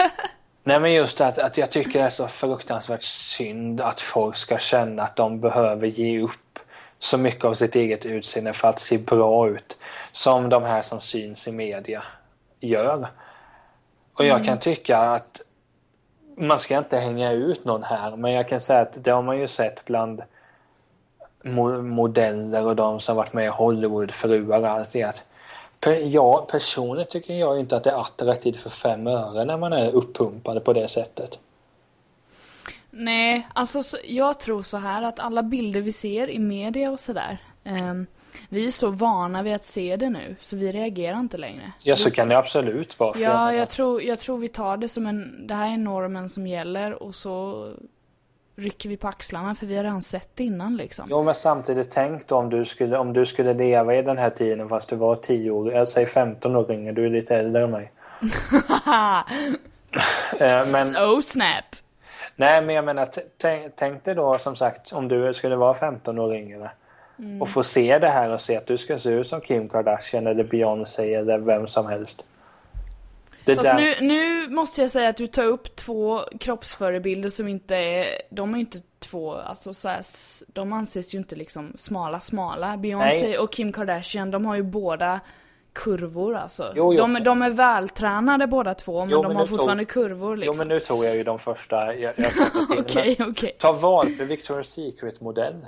Nej men just att, att jag tycker det är så fruktansvärt synd att folk ska känna att de behöver ge upp så mycket av sitt eget utseende för att se bra ut. Som de här som syns i media gör. Och jag kan tycka att man ska inte hänga ut någon här men jag kan säga att det har man ju sett bland mo modeller och de som varit med i Hollywoodfruar och allt det. Att jag personligen tycker jag inte att det är attraktivt för fem öre när man är uppumpad på det sättet. Nej, alltså jag tror så här att alla bilder vi ser i media och sådär. Um, vi är så vana vid att se det nu, så vi reagerar inte längre. Ja, så kan det absolut vara. Ja, jag tror, jag tror vi tar det som en, det här är normen som gäller och så rycker vi på axlarna för vi har redan sett det innan liksom. Jo men samtidigt tänk då om du skulle, om du skulle leva i den här tiden fast du var 10 år, jag säger 15 år yngre, du är lite äldre än mig. Eh, men, so snap! Nej men jag menar, tänk dig då som sagt om du skulle vara 15 år yngre. Mm. Och få se det här och se att du ska se ut som Kim Kardashian eller Beyoncé eller vem som helst. Det Fast där... nu, nu måste jag säga att du tar upp två kroppsförebilder som inte är, de är inte två, alltså så här, de anses ju inte liksom smala smala. Beyoncé och Kim Kardashian, de har ju båda kurvor alltså. Jo, jo. De, de är vältränade båda två men jo, de men har fortfarande tog... kurvor liksom. Jo men nu tog jag ju de första jag, jag okej. Okay, okay. Ta valfri Victoria's Secret modell.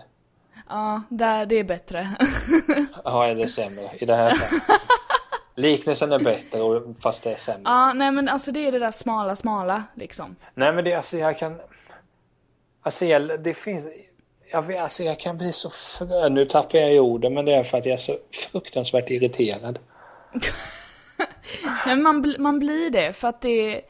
Ja, där, det är bättre. ja, är det sämre i det här fallet? Liknelsen är bättre fast det är sämre. Ja, nej men alltså det är det där smala, smala liksom. Nej men det, alltså jag kan... Alltså jag, det finns... Jag, vet, alltså jag kan bli så frö... Nu tappar jag i orden men det är för att jag är så fruktansvärt irriterad. nej, man, man blir det för att det...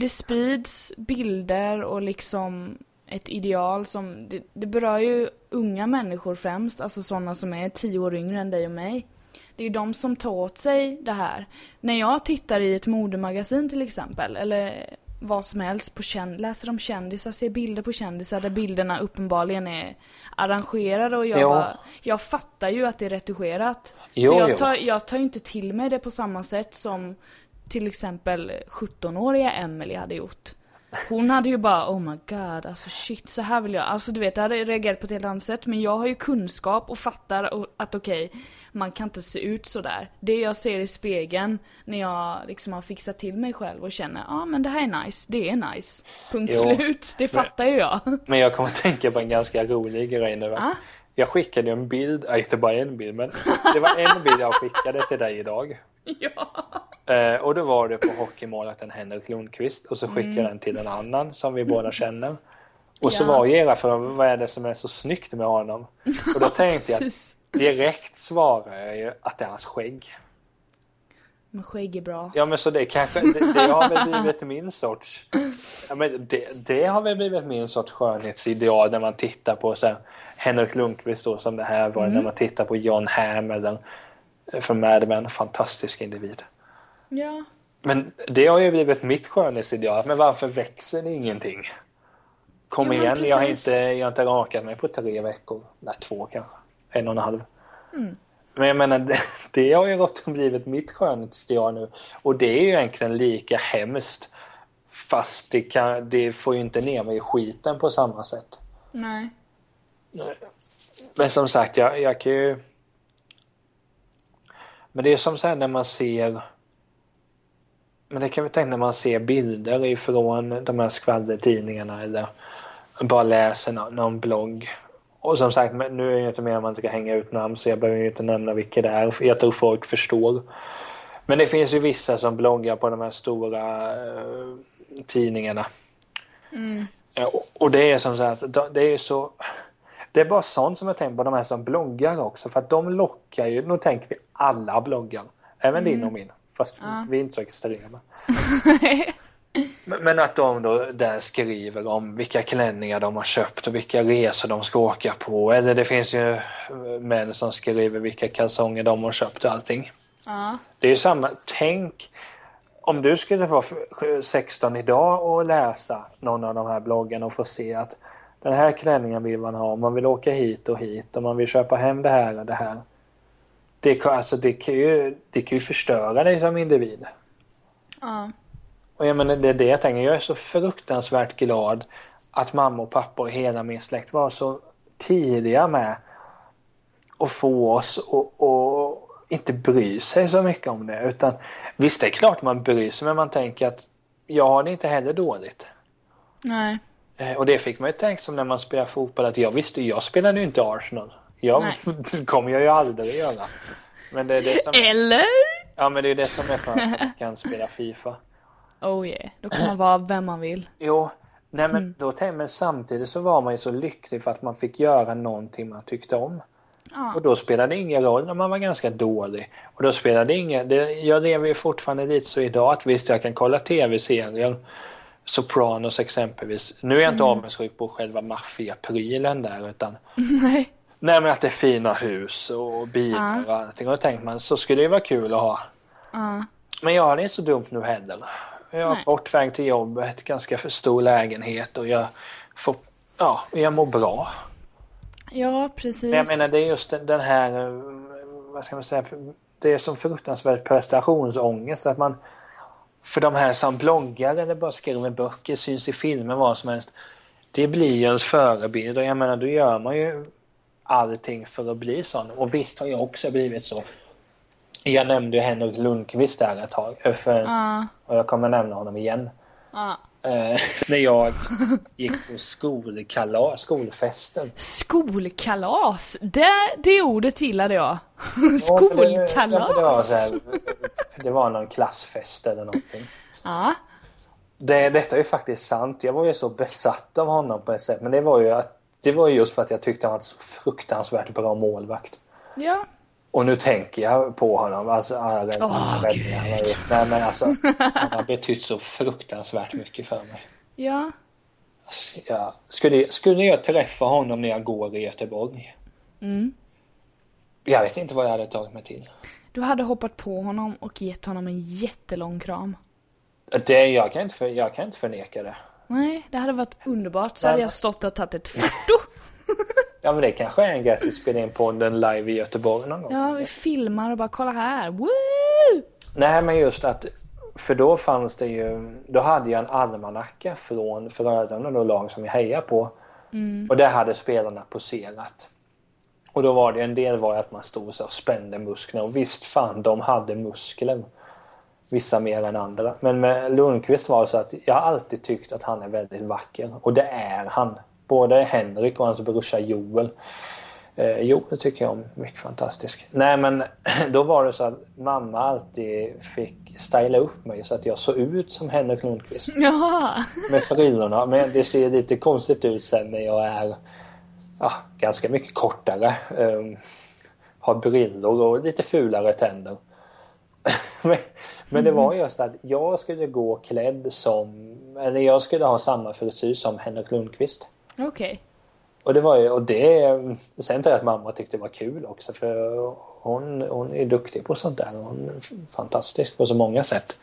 Det sprids bilder och liksom ett ideal som... Det, det berör ju unga människor främst, alltså sådana som är tio år yngre än dig och mig. Det är ju de som tar åt sig det här. När jag tittar i ett modemagasin till exempel, eller vad som helst, på känd läser om kändisar, ser bilder på kändisar där bilderna uppenbarligen är arrangerade och jag, bara, jag fattar ju att det är retuscherat. Jo, så jag tar, jag tar inte till mig det på samma sätt som till exempel 17-åriga Emily hade gjort. Hon hade ju bara oh my god, alltså shit så här vill jag. Alltså du vet, jag hade reagerat på ett helt annat sätt. Men jag har ju kunskap och fattar att okej, okay, man kan inte se ut sådär. Det jag ser i spegeln när jag liksom har fixat till mig själv och känner ja ah, men det här är nice, det är nice. Punkt jo, slut. Det fattar ju jag. Men jag kommer att tänka på en ganska rolig grej nu. Ah? Jag skickade en bild, inte bara en bild men det var en bild jag skickade till dig idag. Ja. Eh, och då var det på hockeymålvakten Henrik Lundqvist och så skickade mm. den till en annan som vi båda känner. Och ja. så var era för vad är det som är så snyggt med honom? Och då tänkte jag direkt svarar jag ju att det är hans skägg. Men skägg är bra. Ja men så det kanske, det, det har väl blivit min sorts, ja men det, det har väl blivit min sorts skönhetsideal när man tittar på så här, Henrik Lundqvist då som det här var, mm. när man tittar på John Hamm eller från Mad Men, fantastisk individ. Ja. Men det har ju blivit mitt skönhetsideal. Men varför växer det ingenting? Kom ja, igen, jag har, inte, jag har inte rakat mig på tre veckor. Nej, två kanske. En och en halv. Mm. Men jag menar, det, det har ju gått och blivit mitt skönhetsideal nu. Och det är ju egentligen lika hemskt. Fast det, kan, det får ju inte ner mig i skiten på samma sätt. Nej. Men som sagt, jag, jag kan ju... Men det är som så här när man ser men det kan vi tänka när man ser bilder ifrån de här skvallertidningarna eller bara läser någon blogg. Och som sagt, nu är det inte mer man ska hänga ut namn så jag behöver inte nämna vilka det är. Jag tror folk förstår. Men det finns ju vissa som bloggar på de här stora uh, tidningarna. Mm. Och, och det är som sagt, det är så... Det är bara sånt som jag tänker på de här som bloggar också. För att de lockar ju, nu tänker vi alla bloggar. Även mm. din och min. Fast ja. vi är inte så extrema. Men att de då där skriver om vilka klänningar de har köpt och vilka resor de ska åka på. Eller det finns ju eh, män som skriver vilka kalsonger de har köpt och allting. Ja. Det är ju samma. Tänk om du skulle vara 16 idag och läsa någon av de här bloggarna och få se att den här klänningen vill man ha. Man vill åka hit och hit och man vill köpa hem det här och det här det, alltså det, kan ju, det kan ju förstöra dig som individ. Ja. Och jag menar, det är det jag tänker. Jag är så fruktansvärt glad att mamma och pappa och hela min släkt var så tidiga med att få oss att inte bry sig så mycket om det. Utan visst, det är klart man bryr sig, men man tänker att jag har det inte heller dåligt. Nej. Eh, Och det fick man ju tänka som när man spelar fotboll att jag visste jag spelade ju inte Arsenal. Jag kommer jag ju aldrig göra. Men det är det som, Eller? ja, men det är det som är skönt att man kan spela Fifa. Oh yeah, då kan man vara vem man vill. Jo, nej men, då, tänk- men samtidigt så var man ju så lycklig för att man fick göra någonting man tyckte om. Ja. Och då spelade det ingen roll när man var ganska dålig. Och då spelade det ingen... Det, jag lever ju fortfarande lite så idag att visst jag kan kolla tv-serier. Sopranos exempelvis. Nu är jag inte avundsjuk på själva maffiaprylen där utan Nej. Nej men att det är fina hus och bilar och allting. Och då tänkte man så skulle det vara kul att ha. Ja. Men jag har det inte så dumt nu heller. Jag har kort väg till jobbet, ganska för stor lägenhet och jag får, ja, jag mår bra. Ja, precis. Men jag menar det är just den, den här, eh, vad ska man säga, det är som fruktansvärt prestationsångest att man för de här som bloggar eller bara skriver böcker, syns i filmer, vad som helst. Det blir ju ens förebild och jag menar då gör man ju allting för att bli sån. Och visst har jag också blivit så. Jag nämnde ju Henrik Lundqvist där ett tag. För, Ja. Och jag kommer nämna honom igen. Ja. Eh, när jag gick på skolkalas, skolfesten. Skolkalas! Det, det ordet gillade jag. Ja, men det- Det var, Skolkalas! här, det var någon klassfest eller någonting. Ja. Det, detta är ju faktiskt sant. Jag var ju så besatt av honom på ett sätt. Men det var ju, att, det var ju just för att jag tyckte han var så fruktansvärt bra målvakt. Ja. Och nu tänker jag på honom. Alltså, alla Åh, räddningar han har gjort. Nej, men alltså, han har betytt så fruktansvärt mycket för mig. Ja. Alltså, jag, skulle, skulle jag träffa honom när jag går i Göteborg? Mm. Jag vet inte vad jag hade tagit mig till. Du hade hoppat på honom och gett honom en jättelång kram. Det, jag, kan inte för, jag kan inte förneka det. Nej, det hade varit underbart. Så Men- hade jag stått och tagit ett foto. Ja men det kanske är en grej att vi spelar in podden live i Göteborg någon gång. Ja, vi filmar och bara kolla här. Woo! Nej men just att, för då fanns det ju, då hade jag en almanacka från Frölunda, då lag som jag hejar på. Och där hade spelarna poserat. Och då var det en del var att man stod så och spände musklerna och visst fan de hade muskler. Vissa mer än andra. Men med Lundqvist var det så att jag har alltid tyckt att han är väldigt vacker och det är han. Både Henrik och hans brorsa Joel. Eh, Joel tycker jag om, mycket fantastisk. Nej men då var det så att mamma alltid fick styla upp mig så att jag såg ut som Henrik Lundqvist Jaha. med frillorna. Men det ser lite konstigt ut sen när jag är ja, ganska mycket kortare. Um, har brillor och lite fulare tänder. men, men det var just att jag skulle gå klädd som, eller jag skulle ha samma frisyr som Henrik Lundqvist. Okej. Och det var ju, och det, sen tror jag att mamma tyckte det var kul också för hon, hon är duktig på sånt där. Hon är fantastisk på så många sätt.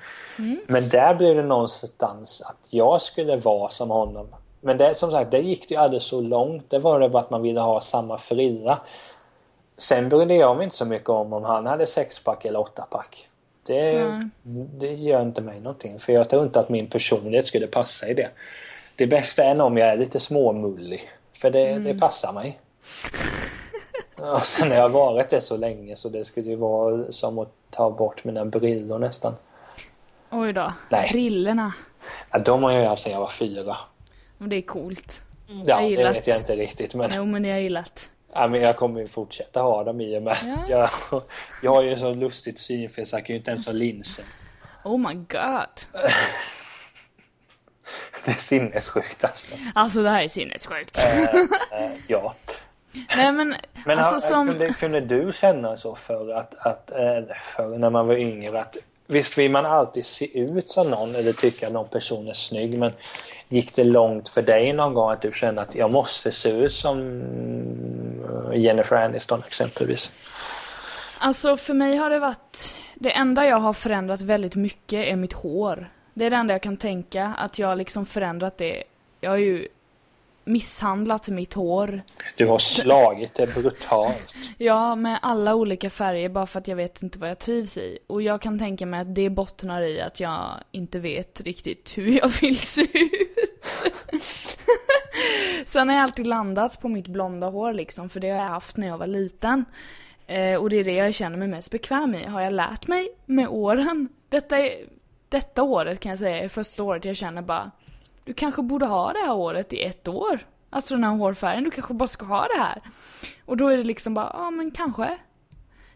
Men där blev det någonstans att jag skulle vara som honom. Men det, som sagt, det gick det ju aldrig så långt. Det var det bara att man ville ha samma frilla. Sen brydde jag mig inte så mycket om om han hade sexpack eller åttapack. Det, Nej. det gör inte mig någonting. För jag tror inte att min personlighet skulle passa i det. Det bästa är om jag är lite småmullig. För det, det passar mig. Och sen har jag varit det så länge så det skulle ju vara som att ta bort mina brillor nästan. Oj då. Nej. Brillorna. Ja, de har jag haft sedan jag var fyra. Och det är coolt. Ja, Jag det vet jag inte riktigt men, Jo, men det har jag gillat. ja, men jag kommer ju fortsätta ha dem i och med att jag, jag har ju så lustigt synfel så jag kan ju inte ens ha linser. Oh my god. Det är sinnessjukt alltså. Alltså det här är sinnessjukt. Eh, eh, ja. Nej men, Men alltså ha- som... kunde, kunde du känna så för att, att eh, för när man var yngre att visst vill man alltid se ut som någon eller tycka att någon person är snygg men gick det långt för dig någon gång att du kände att jag måste se ut som eh, Jennifer Aniston exempelvis? Alltså för mig har det varit... Det enda jag har förändrat väldigt mycket är mitt hår. Det är det enda jag kan tänka, att jag har liksom förändrat det. Jag har ju misshandlat mitt hår. Du har slagit det brutalt. Ja, med alla olika färger bara för att jag vet inte vad jag trivs i. Och jag kan tänka mig att det bottnar i att jag inte vet riktigt hur jag vill se ut. Sen har jag alltid landat på mitt blonda hår liksom, för det har jag haft när jag var liten. Eh, och det är det jag känner mig mest bekväm i. Har jag lärt mig med åren. Detta, är, detta året kan jag säga är första året jag känner bara, du kanske borde ha det här året i ett år. Alltså den här hårfärgen, du kanske bara ska ha det här. Och då är det liksom bara, ja men kanske.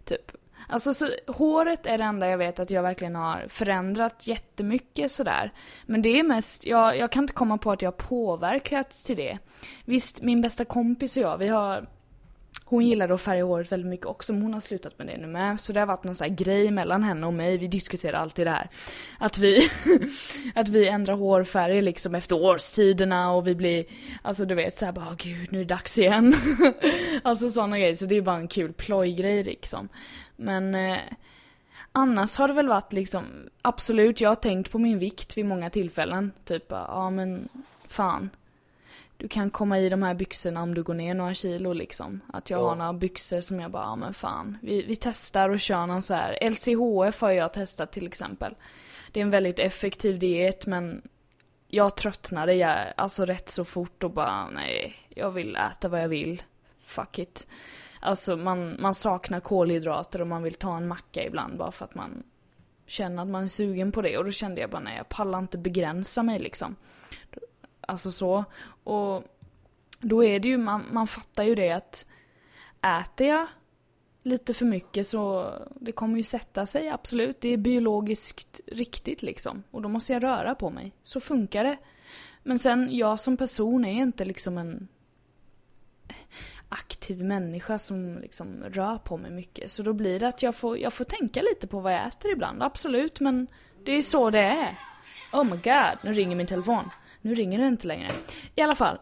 Typ. Alltså så, håret är det enda jag vet att jag verkligen har förändrat jättemycket sådär. Men det är mest, jag, jag kan inte komma på att jag har påverkats till det. Visst, min bästa kompis och jag, vi har hon gillade att färga håret väldigt mycket också, men hon har slutat med det nu med. Så det har varit någon sån här grej mellan henne och mig, vi diskuterar alltid det här. Att vi, att vi ändrar hårfärg liksom efter årstiderna och vi blir, alltså du vet såhär bara, gud nu är det dags igen. alltså sådana grejer, så det är bara en kul plojgrej liksom. Men eh, annars har det väl varit liksom, absolut, jag har tänkt på min vikt vid många tillfällen. Typ, ja men fan du kan komma i de här byxorna om du går ner några kilo liksom. Att jag ja. har några byxor som jag bara, ja men fan. Vi, vi testar och kör någon så här. LCHF har jag testat till exempel. Det är en väldigt effektiv diet men jag tröttnade jag, alltså rätt så fort och bara, nej, jag vill äta vad jag vill. Fuck it. Alltså man, man saknar kolhydrater och man vill ta en macka ibland bara för att man känner att man är sugen på det. Och då kände jag bara, nej jag pallar inte begränsa mig liksom. Alltså så. Och då är det ju, man, man fattar ju det att äter jag lite för mycket så det kommer ju sätta sig, absolut. Det är biologiskt riktigt liksom. Och då måste jag röra på mig. Så funkar det. Men sen, jag som person är inte liksom en aktiv människa som liksom rör på mig mycket. Så då blir det att jag får, jag får tänka lite på vad jag äter ibland, absolut. Men det är så det är. Oh my god, nu ringer min telefon. Nu ringer det inte längre. I alla fall.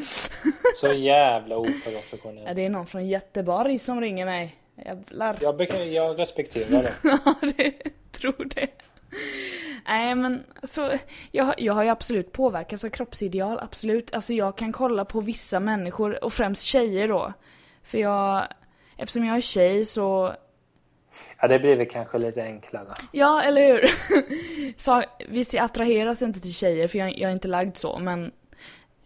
Så jävla oprofessionell. Ja, det är någon från Göteborg som ringer mig. Jävlar. Jag, jag respekterar det. ja, det tror det. Nej men så, jag, jag har ju absolut påverkats av kroppsideal, absolut. Alltså jag kan kolla på vissa människor, och främst tjejer då. För jag, eftersom jag är tjej så Ja, det blir väl kanske lite enklare. Ja, eller hur? så, visst, jag attraheras inte till tjejer, för jag, jag är inte lagd så, men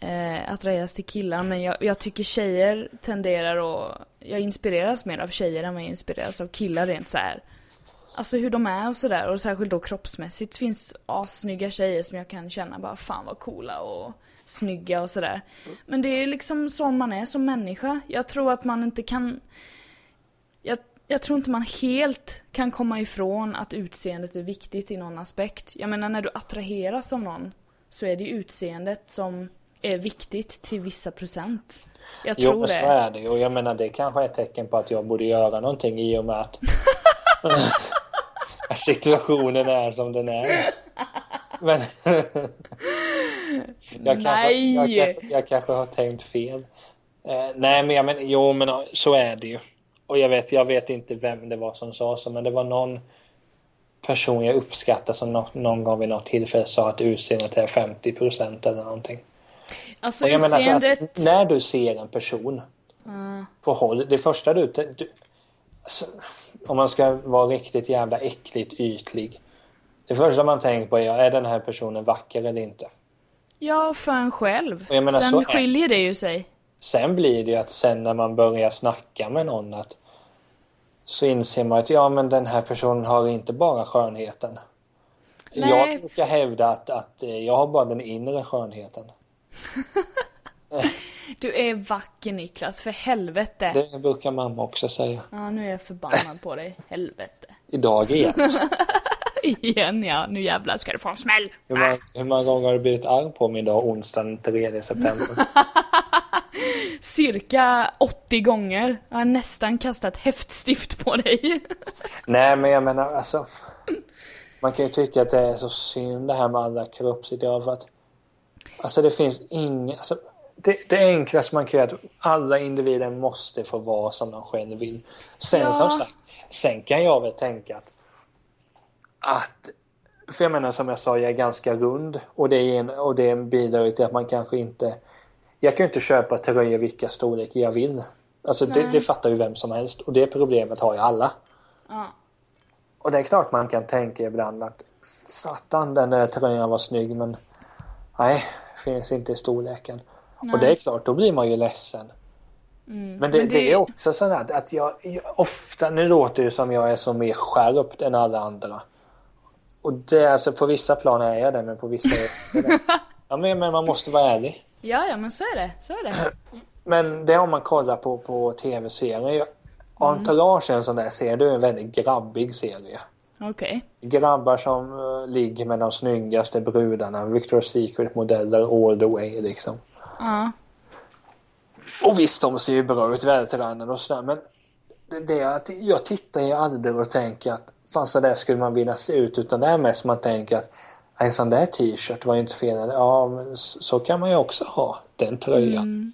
eh, attraheras till killar. Men jag, jag tycker tjejer tenderar att... Jag inspireras mer av tjejer än vad jag inspireras av killar rent så här. Alltså hur de är och sådär. Och särskilt då kroppsmässigt. Det finns assnygga tjejer som jag kan känna bara fan vad coola och snygga och sådär. Men det är liksom så man är som människa. Jag tror att man inte kan... Jag jag tror inte man helt kan komma ifrån att utseendet är viktigt i någon aspekt. Jag menar när du attraheras av någon så är det utseendet som är viktigt till vissa procent. Jag tror jo, det. så är det Och jag menar det kanske är ett tecken på att jag borde göra någonting i och med att situationen är som den är. Men jag, kanske, jag, jag, jag, kanske har tänkt fel. Eh, nej men jag menar, jo men så är det ju. Och jag vet, jag vet inte vem det var som sa så, men det var någon person jag uppskattar som någon, någon gång vid något tillfälle sa att utseendet är 50 procent eller någonting. Alltså utseendet... Menar, alltså, alltså, när du ser en person uh. på håll, det första du... du alltså, om man ska vara riktigt jävla äckligt ytlig. Det första man tänker på är, är den här personen vacker eller inte? Ja, för en själv. Menar, Sen skiljer det ju sig. Sen blir det ju att sen när man börjar snacka med någon att så inser man att ja men den här personen har inte bara skönheten. Nej. Jag brukar hävda att, att eh, jag har bara den inre skönheten. du är vacker Niklas, för helvete. Det brukar mamma också säga. Ja, nu är jag förbannad på dig. Helvete. Idag igen. igen ja, nu jävlar ska du få en smäll. Hur många, hur många gånger har du blivit arg på mig idag, onsdagen 3 september? cirka 80 gånger. Jag har nästan kastat häftstift på dig. Nej, men jag menar alltså. Man kan ju tycka att det är så synd det här med alla kroppsideal för att Alltså det finns inga, alltså, det, det enklaste man kan göra är att alla individer måste få vara som de själva vill. Sen ja. som sagt, sen kan jag väl tänka att att för jag menar som jag sa, jag är ganska rund och det, är en, och det bidrar till att man kanske inte jag kan ju inte köpa tröjor vilka storlekar jag vill. Alltså det, Nej. det fattar ju vem som helst och det problemet har ju alla. Ja. Och det är klart man kan tänka ibland att satan den där tröjan var snygg men nej, finns inte i storleken. Och det är klart, då blir man ju ledsen. Men, det, Mm. Men det... det- är också så att, att jag, jag ofta, nu låter det som jag är så mer skärpt än alla andra. Och det är alltså på vissa plan är jag det men på vissa. Ja men, men man måste vara ärlig. Ja, ja, men så är det. Så är det. Men det om man kollar på, på tv-serier. Entourage är en sån där serie, det är en väldigt grabbig serie. Okej. Grabbar som eh, ligger med de snyggaste brudarna, Victoria's Secret-modeller all the way liksom. Ja. Och visst, de ser ju bra ut, vältränade och sådär, men det, det att jag tittar ju aldrig och tänker att fan så där skulle man vilja se ut, utan det är mest man tänker att en sån där t-shirt var ju inte fel. Ja, men så kan man ju också ha den tröjan.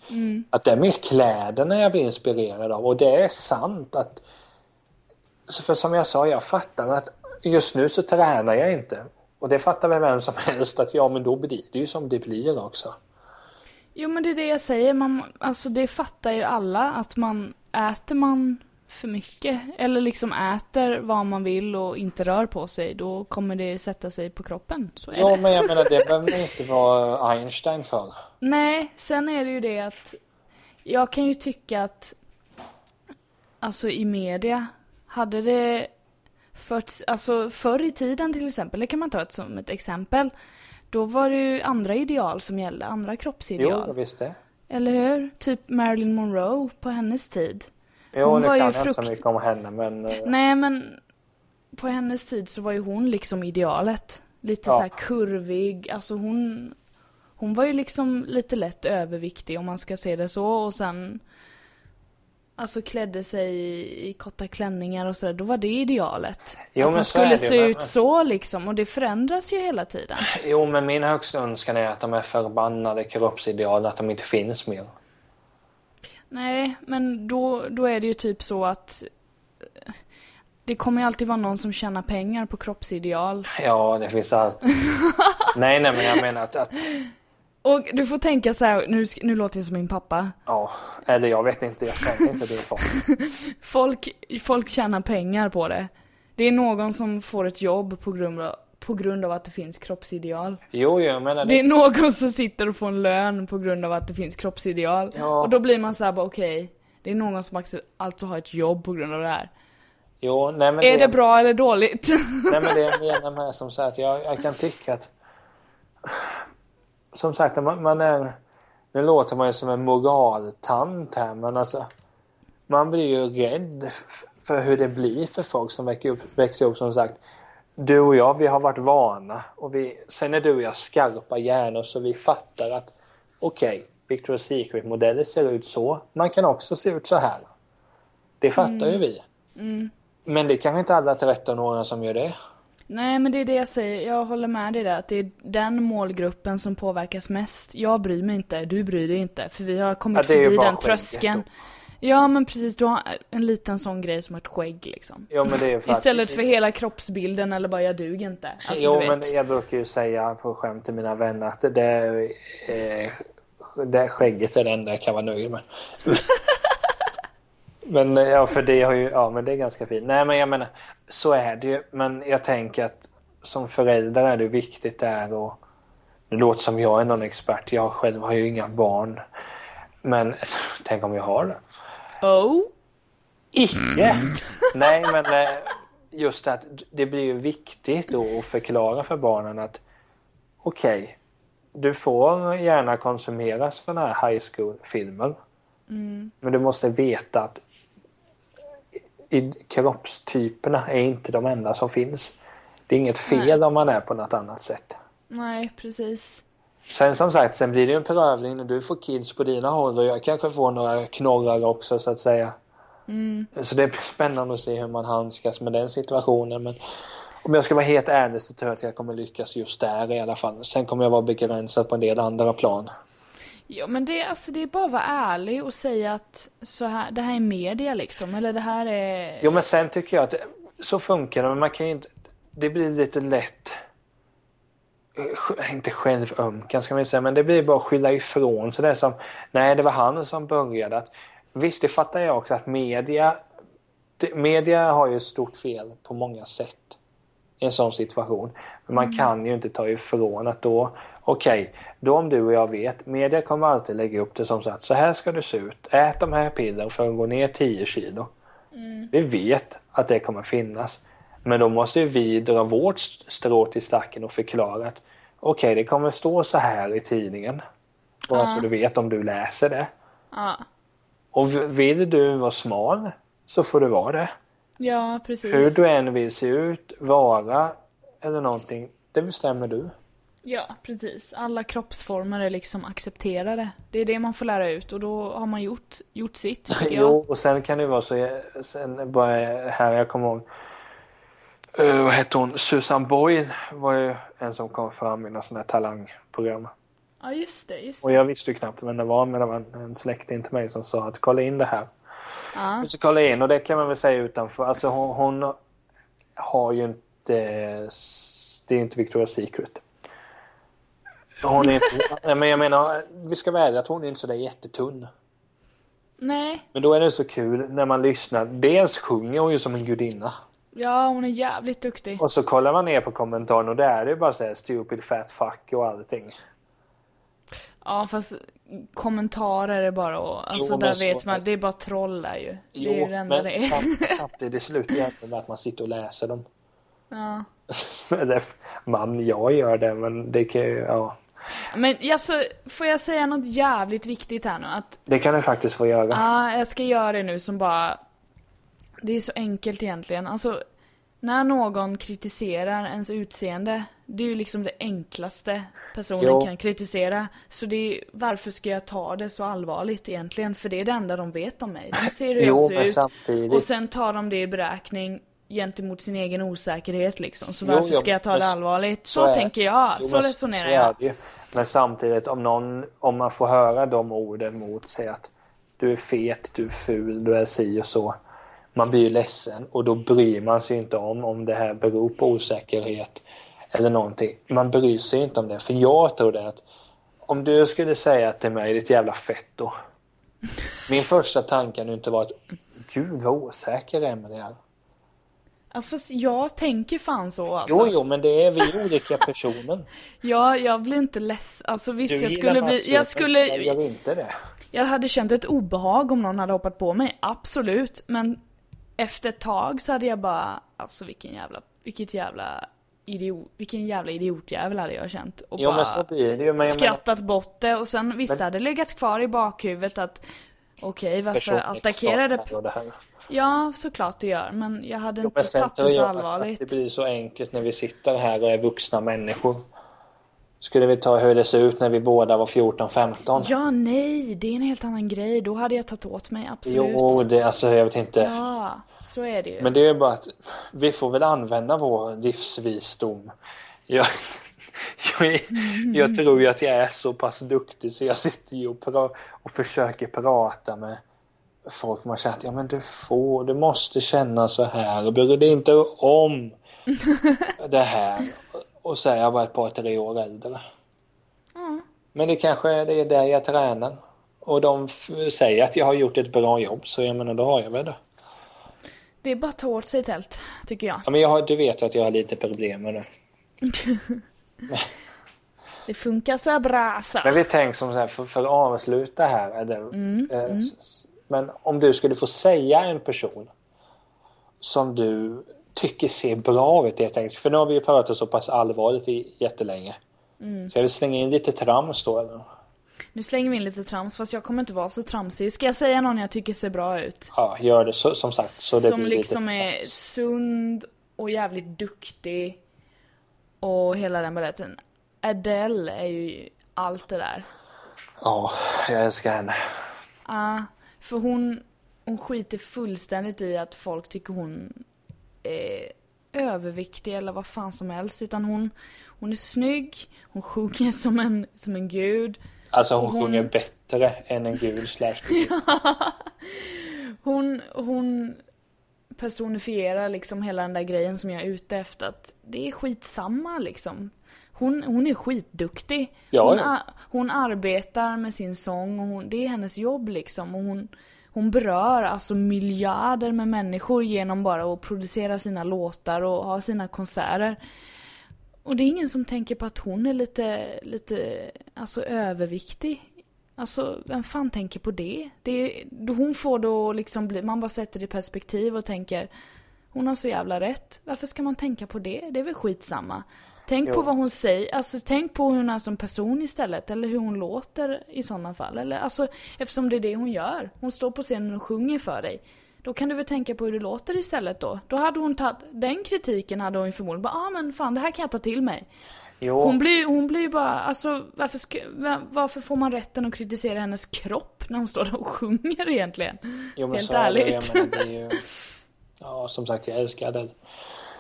Att det är mer kläderna jag blir inspirerad av och det är sant att för som jag sa, jag fattar att just nu så tränar jag inte. Och det fattar väl vem som helst att ja men då blir det ju som det blir också. Jo men det är det jag säger, man, alltså det fattar ju alla att man, äter man för mycket eller liksom äter vad man vill och inte rör på sig, då kommer det sätta sig på kroppen. Så är Ja det. men jag menar det behöver man inte vara Einstein för. Nej, sen är det ju det att jag kan ju tycka att alltså i media hade det förts, alltså förr i tiden till exempel, det kan man ta ett, som ett exempel. Då var det ju andra ideal som gällde, andra kroppsideal. Jo visst det. Eller hur? Typ Marilyn Monroe på hennes tid. Jo Hon nu var kan ju jag inte så frukt- mycket om henne men eh, Nej men på hennes tid så var ju hon liksom idealet. Lite Ja. så här kurvig, alltså hon Hon var ju liksom lite lätt överviktig om man ska se det så och sen Alltså klädde sig i, i korta klänningar och sådär, då var det idealet. Jo, att man är skulle se men- ut så liksom och det förändras ju hela tiden. Jo men min högsta önskan är att de är förbannade kroppsideal, att de inte finns mer. Nej, men då, då är det ju typ så att eh, det kommer ju alltid vara någon som tjänar pengar på kroppsideal. Ja det finns allt. nej nej men jag menar att, att Och du får tänka så här, nu, nu låter jag som min pappa. ja, eller jag vet inte, jag känner inte det folk. Folk, folk tjänar pengar på det. Det är någon som får ett jobb på grund av, på grund av att det finns kroppsideal. Jo jo jag menar Det är det. någon som sitter och får en lön på grund av att det finns kroppsideal. Ja. Och då blir man så här bara okej, det är någon som alltså har ett jobb på grund av det här. Jo nej men Är det bra eller dåligt? Nej men det jag menar med som sagt, jag, jag kan tycka att som sagt, man, man är nu låter man ju som en moraltant här men alltså man blir ju rädd för hur det blir för folk som växer upp, växer upp som sagt. Du och jag, vi har varit vana och vi, sen är du och jag skarpa hjärnor så vi fattar att okej, Victoria's Secret-modeller ser ut så. Man kan också se ut så här. Det fattar ju vi. Men det kanske inte alla 13-åringar som gör det. Nej men det är det jag säger, jag håller med dig där att det är den målgruppen som påverkas mest. Jag bryr mig inte, du bryr dig inte. För vi har kommit Ja, är förbi den tröskeln. då. Ja men precis, du har en liten sån grej som ett skägg liksom. Jo, men det är för Istället för hela kroppsbilden eller bara jag duger inte. Alltså, jo, men jag brukar ju säga på skämt till mina vänner att det, är, eh, det skägget är det enda jag kan vara nöjd med. men eh, ja, för det har ju, ja men det är ganska fint. Nej men jag menar, så är det ju. Men jag tänker att som förälder är det viktigt där och det låter som jag är någon expert. Jag själv har ju inga barn. Men tänk om jag har det. Oh. Icke! Nej, men eh, just att det blir ju viktigt då att förklara för barnen att okej, du får gärna konsumera sådana här high school-filmer. Men du måste veta att i, kroppstyperna är inte de enda som finns. Det är inget fel om man är på något annat sätt. Nej, precis. Sen som sagt, sen blir det ju en prövning när du får kids på dina håll och jag kanske får några knorrar också så att säga. Så det blir spännande att se hur man handskas med den situationen. Men om jag ska vara helt ärlig så tror jag att jag kommer lyckas just där i alla fall. Sen kommer jag vara begränsad på en del andra plan. Ja men det, alltså, det är bara att vara ärlig och säga att så här, det här är media liksom. Eller det här är... Jo men sen tycker jag att så funkar det, men man kan ju inte... Det blir lite lätt inte självömkan ska man säga, men det blir bara att skylla ifrån sig det som, nej det var han som började. Att, visst, det fattar jag också att media, det, media har ju ett stort fel på många sätt i en sån situation. Men man kan ju inte ta ifrån att då, okej, okay, då om du och jag vet, media kommer alltid lägga upp det som sagt, så här ska du se ut, ät de här pillen för att gå ner 10 kilo. Mm. Vi vet att det kommer finnas. Men då måste vi dra vårt strå till stacken och förklara att okej, okay, det kommer stå så här i tidningen. Bara ja. så du vet om du läser det. Ja. Och vill du vara smal så får du vara det. Ja, precis. Hur du än vill se ut, vara eller någonting, det bestämmer du. Ja, precis. Alla kroppsformer är liksom accepterade. Det är det man får lära ut och då har man gjort, gjort sitt, tycker jag. Jo, och sen kan det vara så, sen bara här, jag kommer ihåg, uh, vad hette hon, Susan Boyle var ju en som kom fram i något sånt här talangprogram. Ja, just det, just det. Och jag visste ju knappt vem det var, men det var en, en släkting till mig som sa att kolla in det här. Ja. Och så kolla in, och det kan man väl säga utanför, alltså hon, hon har ju inte, det är inte Victoria's Secret. Hon är inte, men jag menar, vi ska vara att hon är inte sådär jättetunn. Nej. Men då är det så kul när man lyssnar. Dels sjunger hon ju som en gudinna. Ja, hon är jävligt duktig. Och så kollar man ner på kommentaren och där är det bara såhär stupid fat fuck och allting. Ja, fast kommentarer är bara och, alltså jo, där så, vet man, det är bara troll där ju. Jo, det är ju det enda det är. Samtidigt, det slutar egentligen med att man sitter och läser dem. Ja. man, jag gör det, men det kan ju, ja. Men alltså, får jag säga något jävligt viktigt här nu? Att, det kan du faktiskt få göra. Ja, jag ska göra det nu som bara... Det är så enkelt egentligen. Alltså, när någon kritiserar ens utseende, det är ju liksom det enklaste personen jo. kan kritisera. Så det är, varför ska jag ta det så allvarligt egentligen? För det är det enda de vet om mig. De ser hur jag jo, ser ut. Samtidigt... Och sen tar de det i beräkning gentemot sin egen osäkerhet liksom. Så varför jo, ska jag ta det allvarligt? Så, så tänker jag, jo, så resonerar så jag. Men samtidigt om någon, om man får höra de orden mot sig att du är fet, du är ful, du är si och så. Man blir ju ledsen och då bryr man sig inte om om det här beror på osäkerhet eller någonting. Man bryr sig inte om det. För jag tror det att om du skulle säga till mig, ditt jävla fetto. Min första tanke hade inte varit, gud vad osäker jag är med det här. Ja fast jag tänker fan så alltså. Jo jo men det är vi olika personer. ja jag blir inte ledsen. Alltså visst du jag skulle bli, jag skulle... Jag inte det. Jag hade känt ett obehag om någon hade hoppat på mig, absolut. Men efter ett tag så hade jag bara, alltså vilken jävla, vilket jävla idiot, vilken jävla idiotjävel hade jag känt. Och jo, bara blir ju, men skrattat men... bort det och sen visst men... hade det legat kvar i bakhuvudet att okej okay, varför attackerade... Det Ja, såklart det gör. Men jag hade jo, inte tagit det så allvarligt. Det blir så enkelt när vi sitter här och är vuxna människor. Skulle vi ta hur det ser ut när vi båda var 14-15? Ja, nej, det är en helt annan grej. Då hade jag tagit åt mig, absolut. Jo, det, alltså jag vet inte. Ja, så är det ju. Men det är ju bara att vi får väl använda vår livsvisdom. Jag, jag, jag tror ju att jag är så pass duktig så jag sitter ju och, och försöker prata med folk man känner att ja men du får, du måste känna så här, bry dig inte om det här. Och är jag bara ett par, tre år äldre. Mm. Men det kanske det är där jag tränar. Och de säger att jag har gjort ett bra jobb, så jag menar då har jag väl det. Det är bara att ta åt sig tält, tycker jag. Ja, men jag har, du vet att jag har lite problem med det. det funkar så bra så. Men vi tänker som så här, för, för att avsluta här. Eller, mm, eh, mm. Men om du skulle få säga en person som du tycker ser bra ut helt enkelt. För nu har vi ju pratat så pass allvarligt i jättelänge. Mm. Så jag vill slänga in lite trams då eller? Nu slänger vi in lite trams fast jag kommer inte vara så tramsig. Ska jag säga någon jag tycker ser bra ut? Ja, gör det så, som sagt. Så det som blir liksom lite är sund och jävligt duktig. Och hela den baletten. Adele är ju allt det där. Ja, jag älskar henne. Ja, för hon, hon skiter fullständigt i att folk tycker hon är överviktig eller vad fan som helst. Utan hon, hon är snygg, hon sjunger som en, som en gud. Alltså hon, hon... sjunger bättre än en gud slash gud. hon, hon personifierar liksom hela den där grejen som jag är ute efter. Att det är skitsamma liksom. hon, hon är skitduktig. Ja, hon, ja. hon arbetar med sin sång och hon, det är hennes jobb liksom. Och hon, hon berör alltså miljarder med människor genom bara att producera sina låtar och ha sina konserter. Och det är ingen som tänker på att hon är lite, lite, alltså överviktig. Alltså, vem fan tänker på det? det är, hon får då liksom bli, man bara sätter det i perspektiv och tänker hon har så jävla rätt. Varför ska man tänka på det? Det är väl skitsamma. Tänk Jo. på vad hon säger, alltså tänk på hur hon är som person istället, eller hur hon låter i sådana fall. Eller alltså, eftersom det är det hon gör. Hon står på scenen och sjunger för dig. Då kan du väl tänka på hur du låter istället då. Då hade hon tagit, den kritiken hade hon ju förmodligen bara, ah men fan det här kan jag ta till mig. Jo, Hon blir, hon blir ju bara, alltså varför, ska, va- varför får man rätten att kritisera hennes kropp när hon står där och sjunger egentligen? jo, men Helt så är det. Jag ärligt. menar, det är ju... Ja, som sagt, jag älskar det.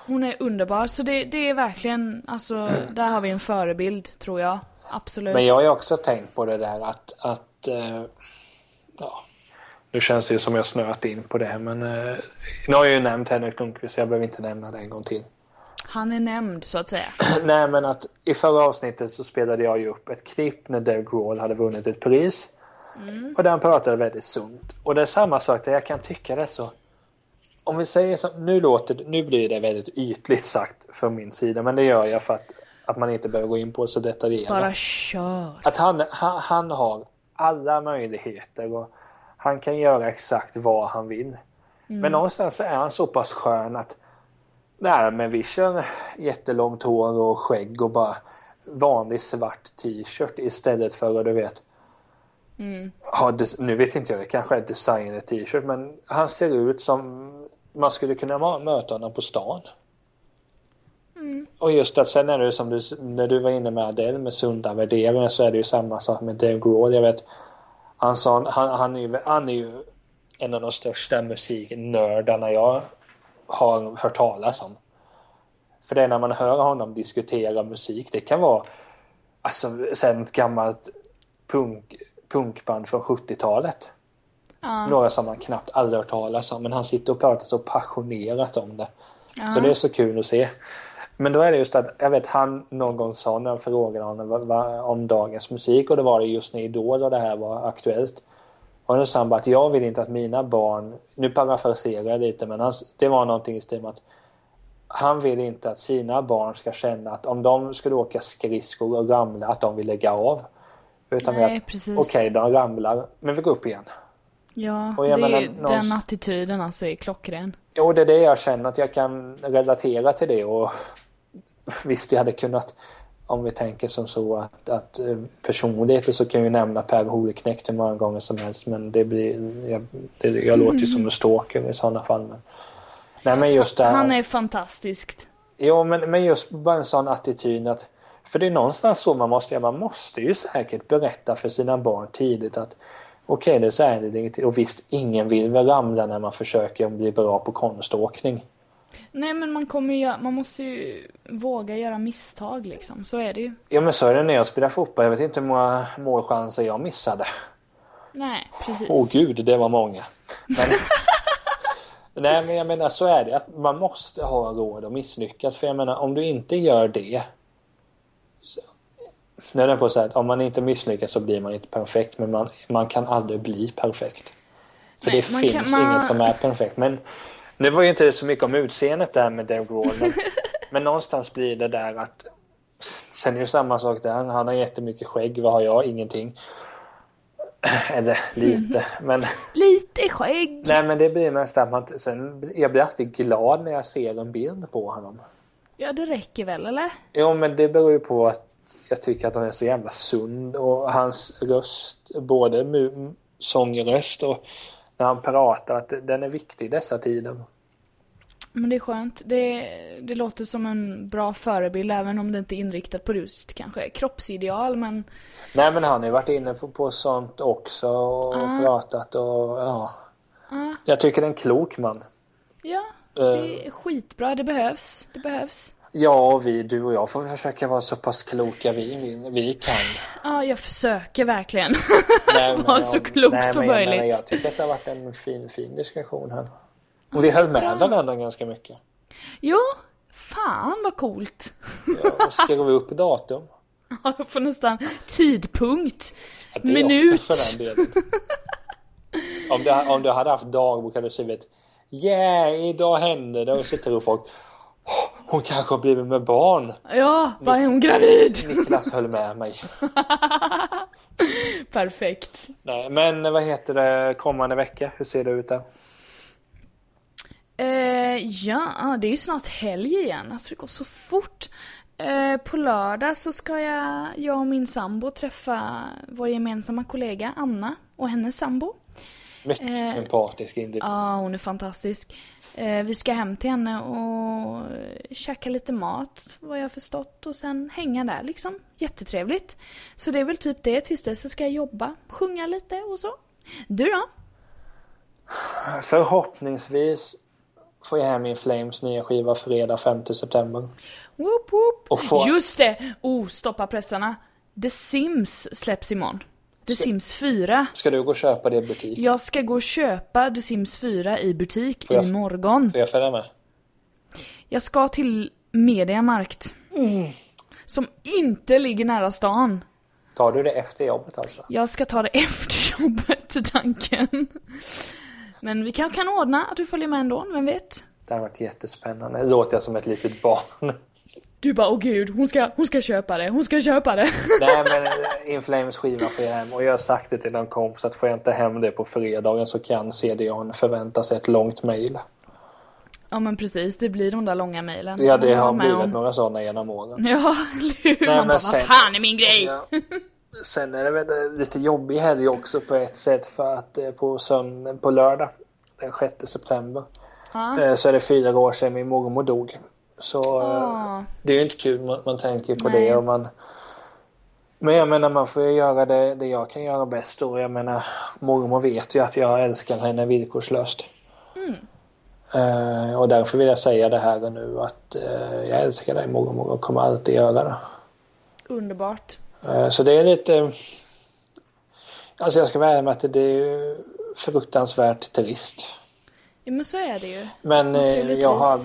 Hon är underbar, så det, det är verkligen, alltså där har vi en förebild tror jag. Absolut. Men jag har ju också tänkt på det där att, att eh, ja, nu känns det ju som jag snöat in på det, men eh, nu har jag ju nämnt Henrik Lundqvist, jag behöver inte nämna det en gång till. Han är nämnd så att säga. Nej, men att i förra avsnittet så spelade jag ju upp ett klipp när Dave Grohl hade vunnit ett pris. Och där han pratade väldigt sunt. Och det är samma sak där jag kan tycka det är så. Om vi säger så, nu låter nu blir det väldigt ytligt sagt från min sida, men det gör jag för att, att man inte behöver gå in på så detaljerat. Bara kör. Att han, han, han har alla möjligheter och han kan göra exakt vad han vill. Men någonstans är han så pass skön att nej men vi kör jättelångt hår och skägg och bara vanlig svart t-shirt istället för att du vet ha des- nu vet inte jag, det kanske är designer t-shirt men han ser ut som man skulle kunna möta honom på stan. Och just att sen är det som du, när du var inne med Adele med sunda värderingar så är det ju samma sak med Dave Grohl. Jag vet, han, sa, han, han, är ju, han är ju en av de största musiknördarna jag har hört talas om. För det är när man hör honom diskutera musik, det kan vara alltså, sen ett gammalt punk, punkband från 70-talet. Några som man knappt aldrig hört talas om, men han sitter och pratar så passionerat om det. Så det är så kul att se. Men då är det just att, jag vet han någon gång sa när jag frågade honom om dagens musik och det var det just när Idol och det här var aktuellt. Och då sa han bara att jag vill inte att mina barn, nu parafraserar jag lite men han, det var någonting i stil med att han vill inte att sina barn ska känna att om de skulle åka skridskor och ramla att de vill lägga av. Utan Nej, att okej, de ramlar, men vi går upp igen. Ja, Och jag det är, menar, ju- någonstans- den attityden alltså är klockren. Jo, det är det jag känner att jag kan relatera till det och visst, jag hade kunnat om vi tänker som så att, att eh, personligheter så kan vi nämna Per Holknekt hur många gånger som helst men det blir, jag, det, jag låter ju som en stalker i sådana fall. Men, nej men just det här, Han är fantastisk. Jo, men, men just bara en sån attityd att för det är någonstans så man måste göra. Man måste ju säkert berätta för sina barn tidigt att okej, det är det till. Och visst, ingen vill väl ramla när man försöker bli bra på konståkning. Nej men man kommer ju, man måste ju våga göra misstag liksom, så är det ju. Ja, men så är det när jag spelar fotboll. Jag vet inte hur många målchanser jag missade. Nej, precis. Åh gud, det var många. Men... Nej, men jag menar så är det. Att man måste ha råd att misslyckas. För jag menar, om du inte gör det. Så... Nu är det på så här, att om man inte misslyckas så blir man inte perfekt. Men man, man kan aldrig bli perfekt. För Nej, det finns kan- man- inget som är perfekt. Men nu var ju inte så mycket om utseendet där med Dave Grohl. Men, men någonstans blir det där att Sen är det samma sak där. Han har jättemycket skägg. Vad har jag? Ingenting. Eller lite. Men, Lite skägg! nej, men det blir mest att man, sen, jag blir alltid glad när jag ser en bild på honom. Ja, det räcker väl eller? Jo, men det beror ju på att jag tycker att han är så jävla sund och hans röst, både sångröst och när han pratar, att den är viktig i dessa tider. Men det är skönt. Det, det låter som en bra förebild även om det inte är inriktat på just kanske kroppsideal men Nej, men han har ju varit inne på, på sånt också och pratat och ja. Jag tycker det är en klok man. ja, Eh. det är skitbra. Det behövs. Det behövs. Ja, vi, du och jag får försöka vara så pass kloka vi, vi, vi kan. Ja, jag försöker verkligen. Nej, Var så klok nej, som men jag, möjligt. jag tycker att det har varit en fin, fin diskussion här. Och vi höll med varandra ganska mycket. jo, fan vad coolt. och skriva upp datum. Ja, jag får nästan tidpunkt. Ja, det Minut. Också för den delen. om, du, om du hade haft dagbok hade du skrivit Yeah, idag hände det och så tror folk "Åh, hon kanske har blivit med barn. Ja, var är hon gravid? Niklas höll med mig. Perfekt. Nej, men vad heter det kommande vecka? Hur ser det ut där? Eh, ja, det är ju snart helg igen. Alltså det går så fort. Eh, på lördag så ska jag, jag och min sambo träffa vår gemensamma kollega Anna och hennes sambo. Mycket Eh, sympatisk individ. Ja, hon är fantastisk. Eh, vi ska hem till henne och käka lite mat, vad jag har förstått, och sen hänga där liksom. Jättetrevligt. Så det är väl typ det. Tills dess så ska jag jobba, sjunga lite och så. Du då? Förhoppningsvis får jag hem min Flames nya skiva fredag 5 september. Whoop, whoop. Och få- Just det! Oh, stoppa pressarna. The Sims släpps imorgon. The Ska- Sims 4. Ska du gå och köpa det i butik? Jag ska gå och köpa The Sims 4 i butik Får jag- imorgon. Får jag följa med? Jag ska till Mediamarkt. Mm. Som inte ligger nära stan. Tar du det efter jobbet alltså? Jag ska ta det efter jobbet, tanken. Men vi kanske kan ordna att du följer med ändå, vem vet? Det har varit jättespännande. Det låter jag som ett litet barn. Du bara, åh gud, hon ska, hon ska köpa det, hon ska köpa det. Nej men eh, In Flames skiva får jag hem och jag har sagt det till en kompis att får jag inte hem det på fredagen så kan CDON förvänta sig ett långt mail. Ja men precis, det blir de där långa mejlen. Ja det har blivit om. några sådana genom åren. Ja, eller hur? Man bara, sen- vad fan är min grej? Ja. Sen är det väl lite jobbig helg också på ett sätt för att eh, på, sönd- på lördag den 6 september Ja. eh, så är det fyra år sedan min mormor dog. Så eh, Ah. det är ju inte kul, man, man tänker på Nej. det och man men jag menar man får ju göra det, det jag kan göra bäst och jag menar mormor vet ju att jag älskar henne villkorslöst. Eh, och därför vill jag säga det här och nu att eh, jag älskar dig mormor och kommer alltid göra det. Underbart. Eh, Så det är lite... Alltså jag ska vara ärlig med att det är fruktansvärt trist. Ja men så är det ju. Men jag har,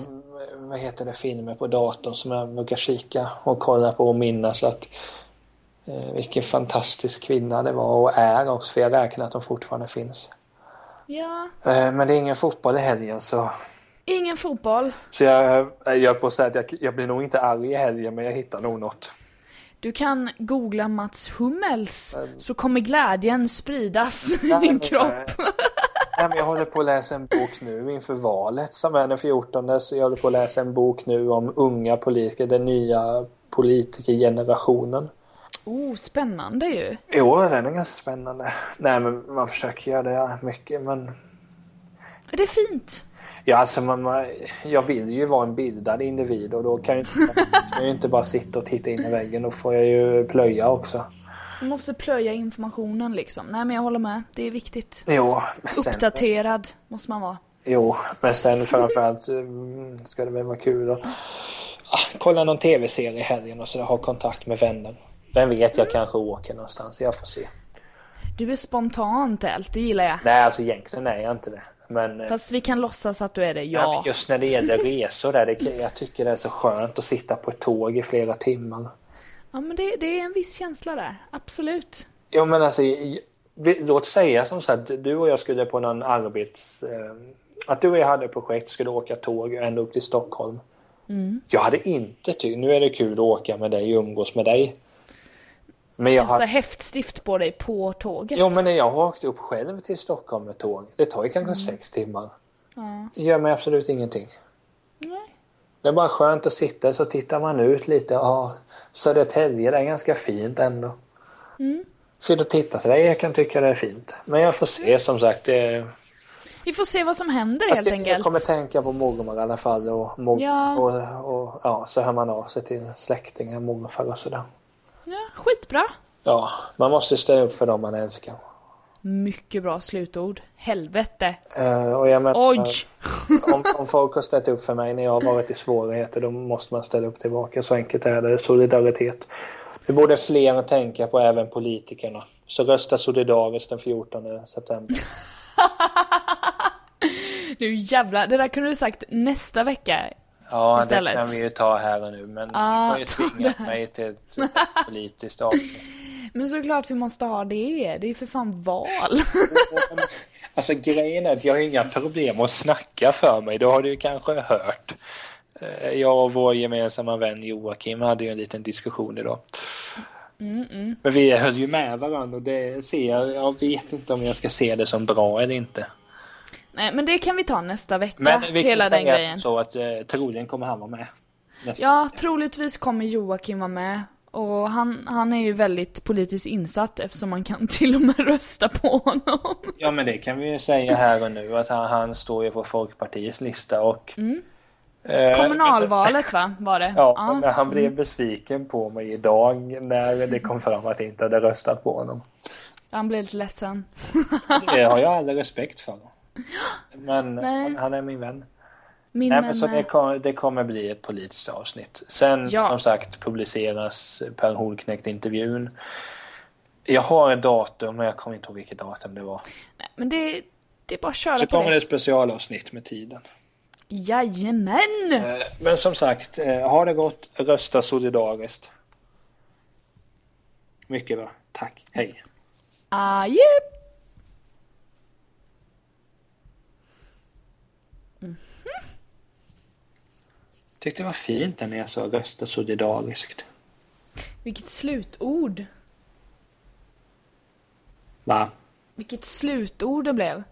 vad heter det, filmer på datorn som jag brukar kika och kolla på och minnas att eh, vilken fantastisk kvinna det var och är också, för jag räknar att de fortfarande finns. Ja. Eh, men det är ingen fotboll i helgen så, Ingen fotboll. så jag, jag gör på att säga att jag, jag blir nog inte arg i helgen men jag hittar nog något. Du kan googla Mats Hummels så kommer glädjen spridas i din men, kropp. eh, Nej, men jag håller på att läsa en bok nu inför valet som är den 14. Så jag håller på att läsa en bok nu om unga politiker, den nya politikergenerationen. Oh, spännande ju. Jo, den är ganska spännande. Nej, men man försöker göra det mycket, men... Det är fint. Ja, alltså man, man, jag vill ju vara en bildad individ och då kan jag, inte, kan jag inte bara sitta och titta in i väggen. Då får jag ju plöja också. Du måste plöja informationen liksom. Nej men jag håller med. Det är viktigt. Jo, sen, Uppdaterad måste man vara. jo, men sen framförallt mm, ska det väl vara kul att ah, kolla någon tv-serie i helgen och så ha kontakt med vänner. Vem vet, jag kanske åker någonstans. Jag får se. Du är spontant allt, det gillar jag. Nej, alltså egentligen är jag inte det. Men, eh, Fast vi kan låtsas att du är det, Ja. ja. Just när det gäller resor där, det, jag tycker det är så skönt att sitta på ett tåg i flera timmar. Ja men det, det är en viss känsla där, absolut. Jo men alltså, låt säga som så att du och jag skulle på någon arbets... Eh, att du och jag hade ett projekt, skulle åka tåg ända upp till Stockholm. Jag hade inte tyckt, nu är det kul att åka med dig och umgås med dig. Men jag Kasta har, häftstift på dig på tåget. jo men när jag har åkt upp själv till Stockholm med tåg, det tar ju kanske sex timmar. Ja. Det gör mig absolut ingenting. Nej. Det är bara skönt att sitta så tittar man ut lite. Ja, Södertälje det är ganska fint ändå. Mm. Fint att titta så där. Jag kan tycka det är fint. Men jag får se som sagt. Det, Vi får se vad som händer Fast helt jag, jag enkelt. kommer tänka på mormor i alla fall. Och, mor, Ja. och, och ja, så hör man av sig till släktingar, morfar och sådär. Ja, skitbra. Ja, man måste ställa upp för dem man älskar. Mycket bra slutord. Helvete. Eh, och jag menar, Oj! om, om folk har ställt upp för mig när jag har varit i svårigheter då måste man ställa upp tillbaka. Så enkelt är det. Solidaritet. Det borde fler tänka på, även politikerna. Så rösta solidariskt den 14 september. Nu jävlar, det där kunde du sagt nästa vecka. Ja, istället. det kan vi ju ta här och nu. Men Ah, du har ju tvingat mig till ett politiskt avsnitt. Men såklart vi måste ha det. Det är för fan val. Alltså grejen är att jag har inga problem att snacka för mig. Det har du ju kanske hört. Eh, Jag och vår gemensamma vän Joakim hade ju en liten diskussion idag. Mm, Men vi höll ju med varandra och det ser jag. Jag vet inte om jag ska se det som bra eller inte. Nej, men det kan vi ta nästa vecka. Men vi kan hela den säga grejen. så att eh, troligen kommer han vara med. Ja, troligtvis kommer Joakim vara med. Och han, han är ju väldigt politiskt insatt eftersom man kan till och med rösta på honom. Ja men det kan vi ju säga här och nu att han, han står ju på Folkpartiets lista och... Mm. eh, Kommunalvalet va, var det? Ja, men han Mm. blev besviken på mig idag när det kom fram att jag inte hade röstat på honom. Han blev lite ledsen. Det har jag all respekt för. Men Nej. han, är min vän. Min Nej, men så det, med. kom, det kommer bli ett politiskt avsnitt. Sen Ja. som sagt publiceras Per Holknekt-intervjun. Jag har ett datum men jag kommer inte ihåg vilket datum det var. Nej, men det, det är bara att köra Så på kommer det ett specialavsnitt med tiden. Jajamän! Eh, Men som sagt, eh, ha det gott, rösta solidariskt. Mycket bra. Tack. Hej. Adjö! Tyckte det var fint när jag sa rösta solidariskt. Vilket slutord. Va? Vilket slutord det blev.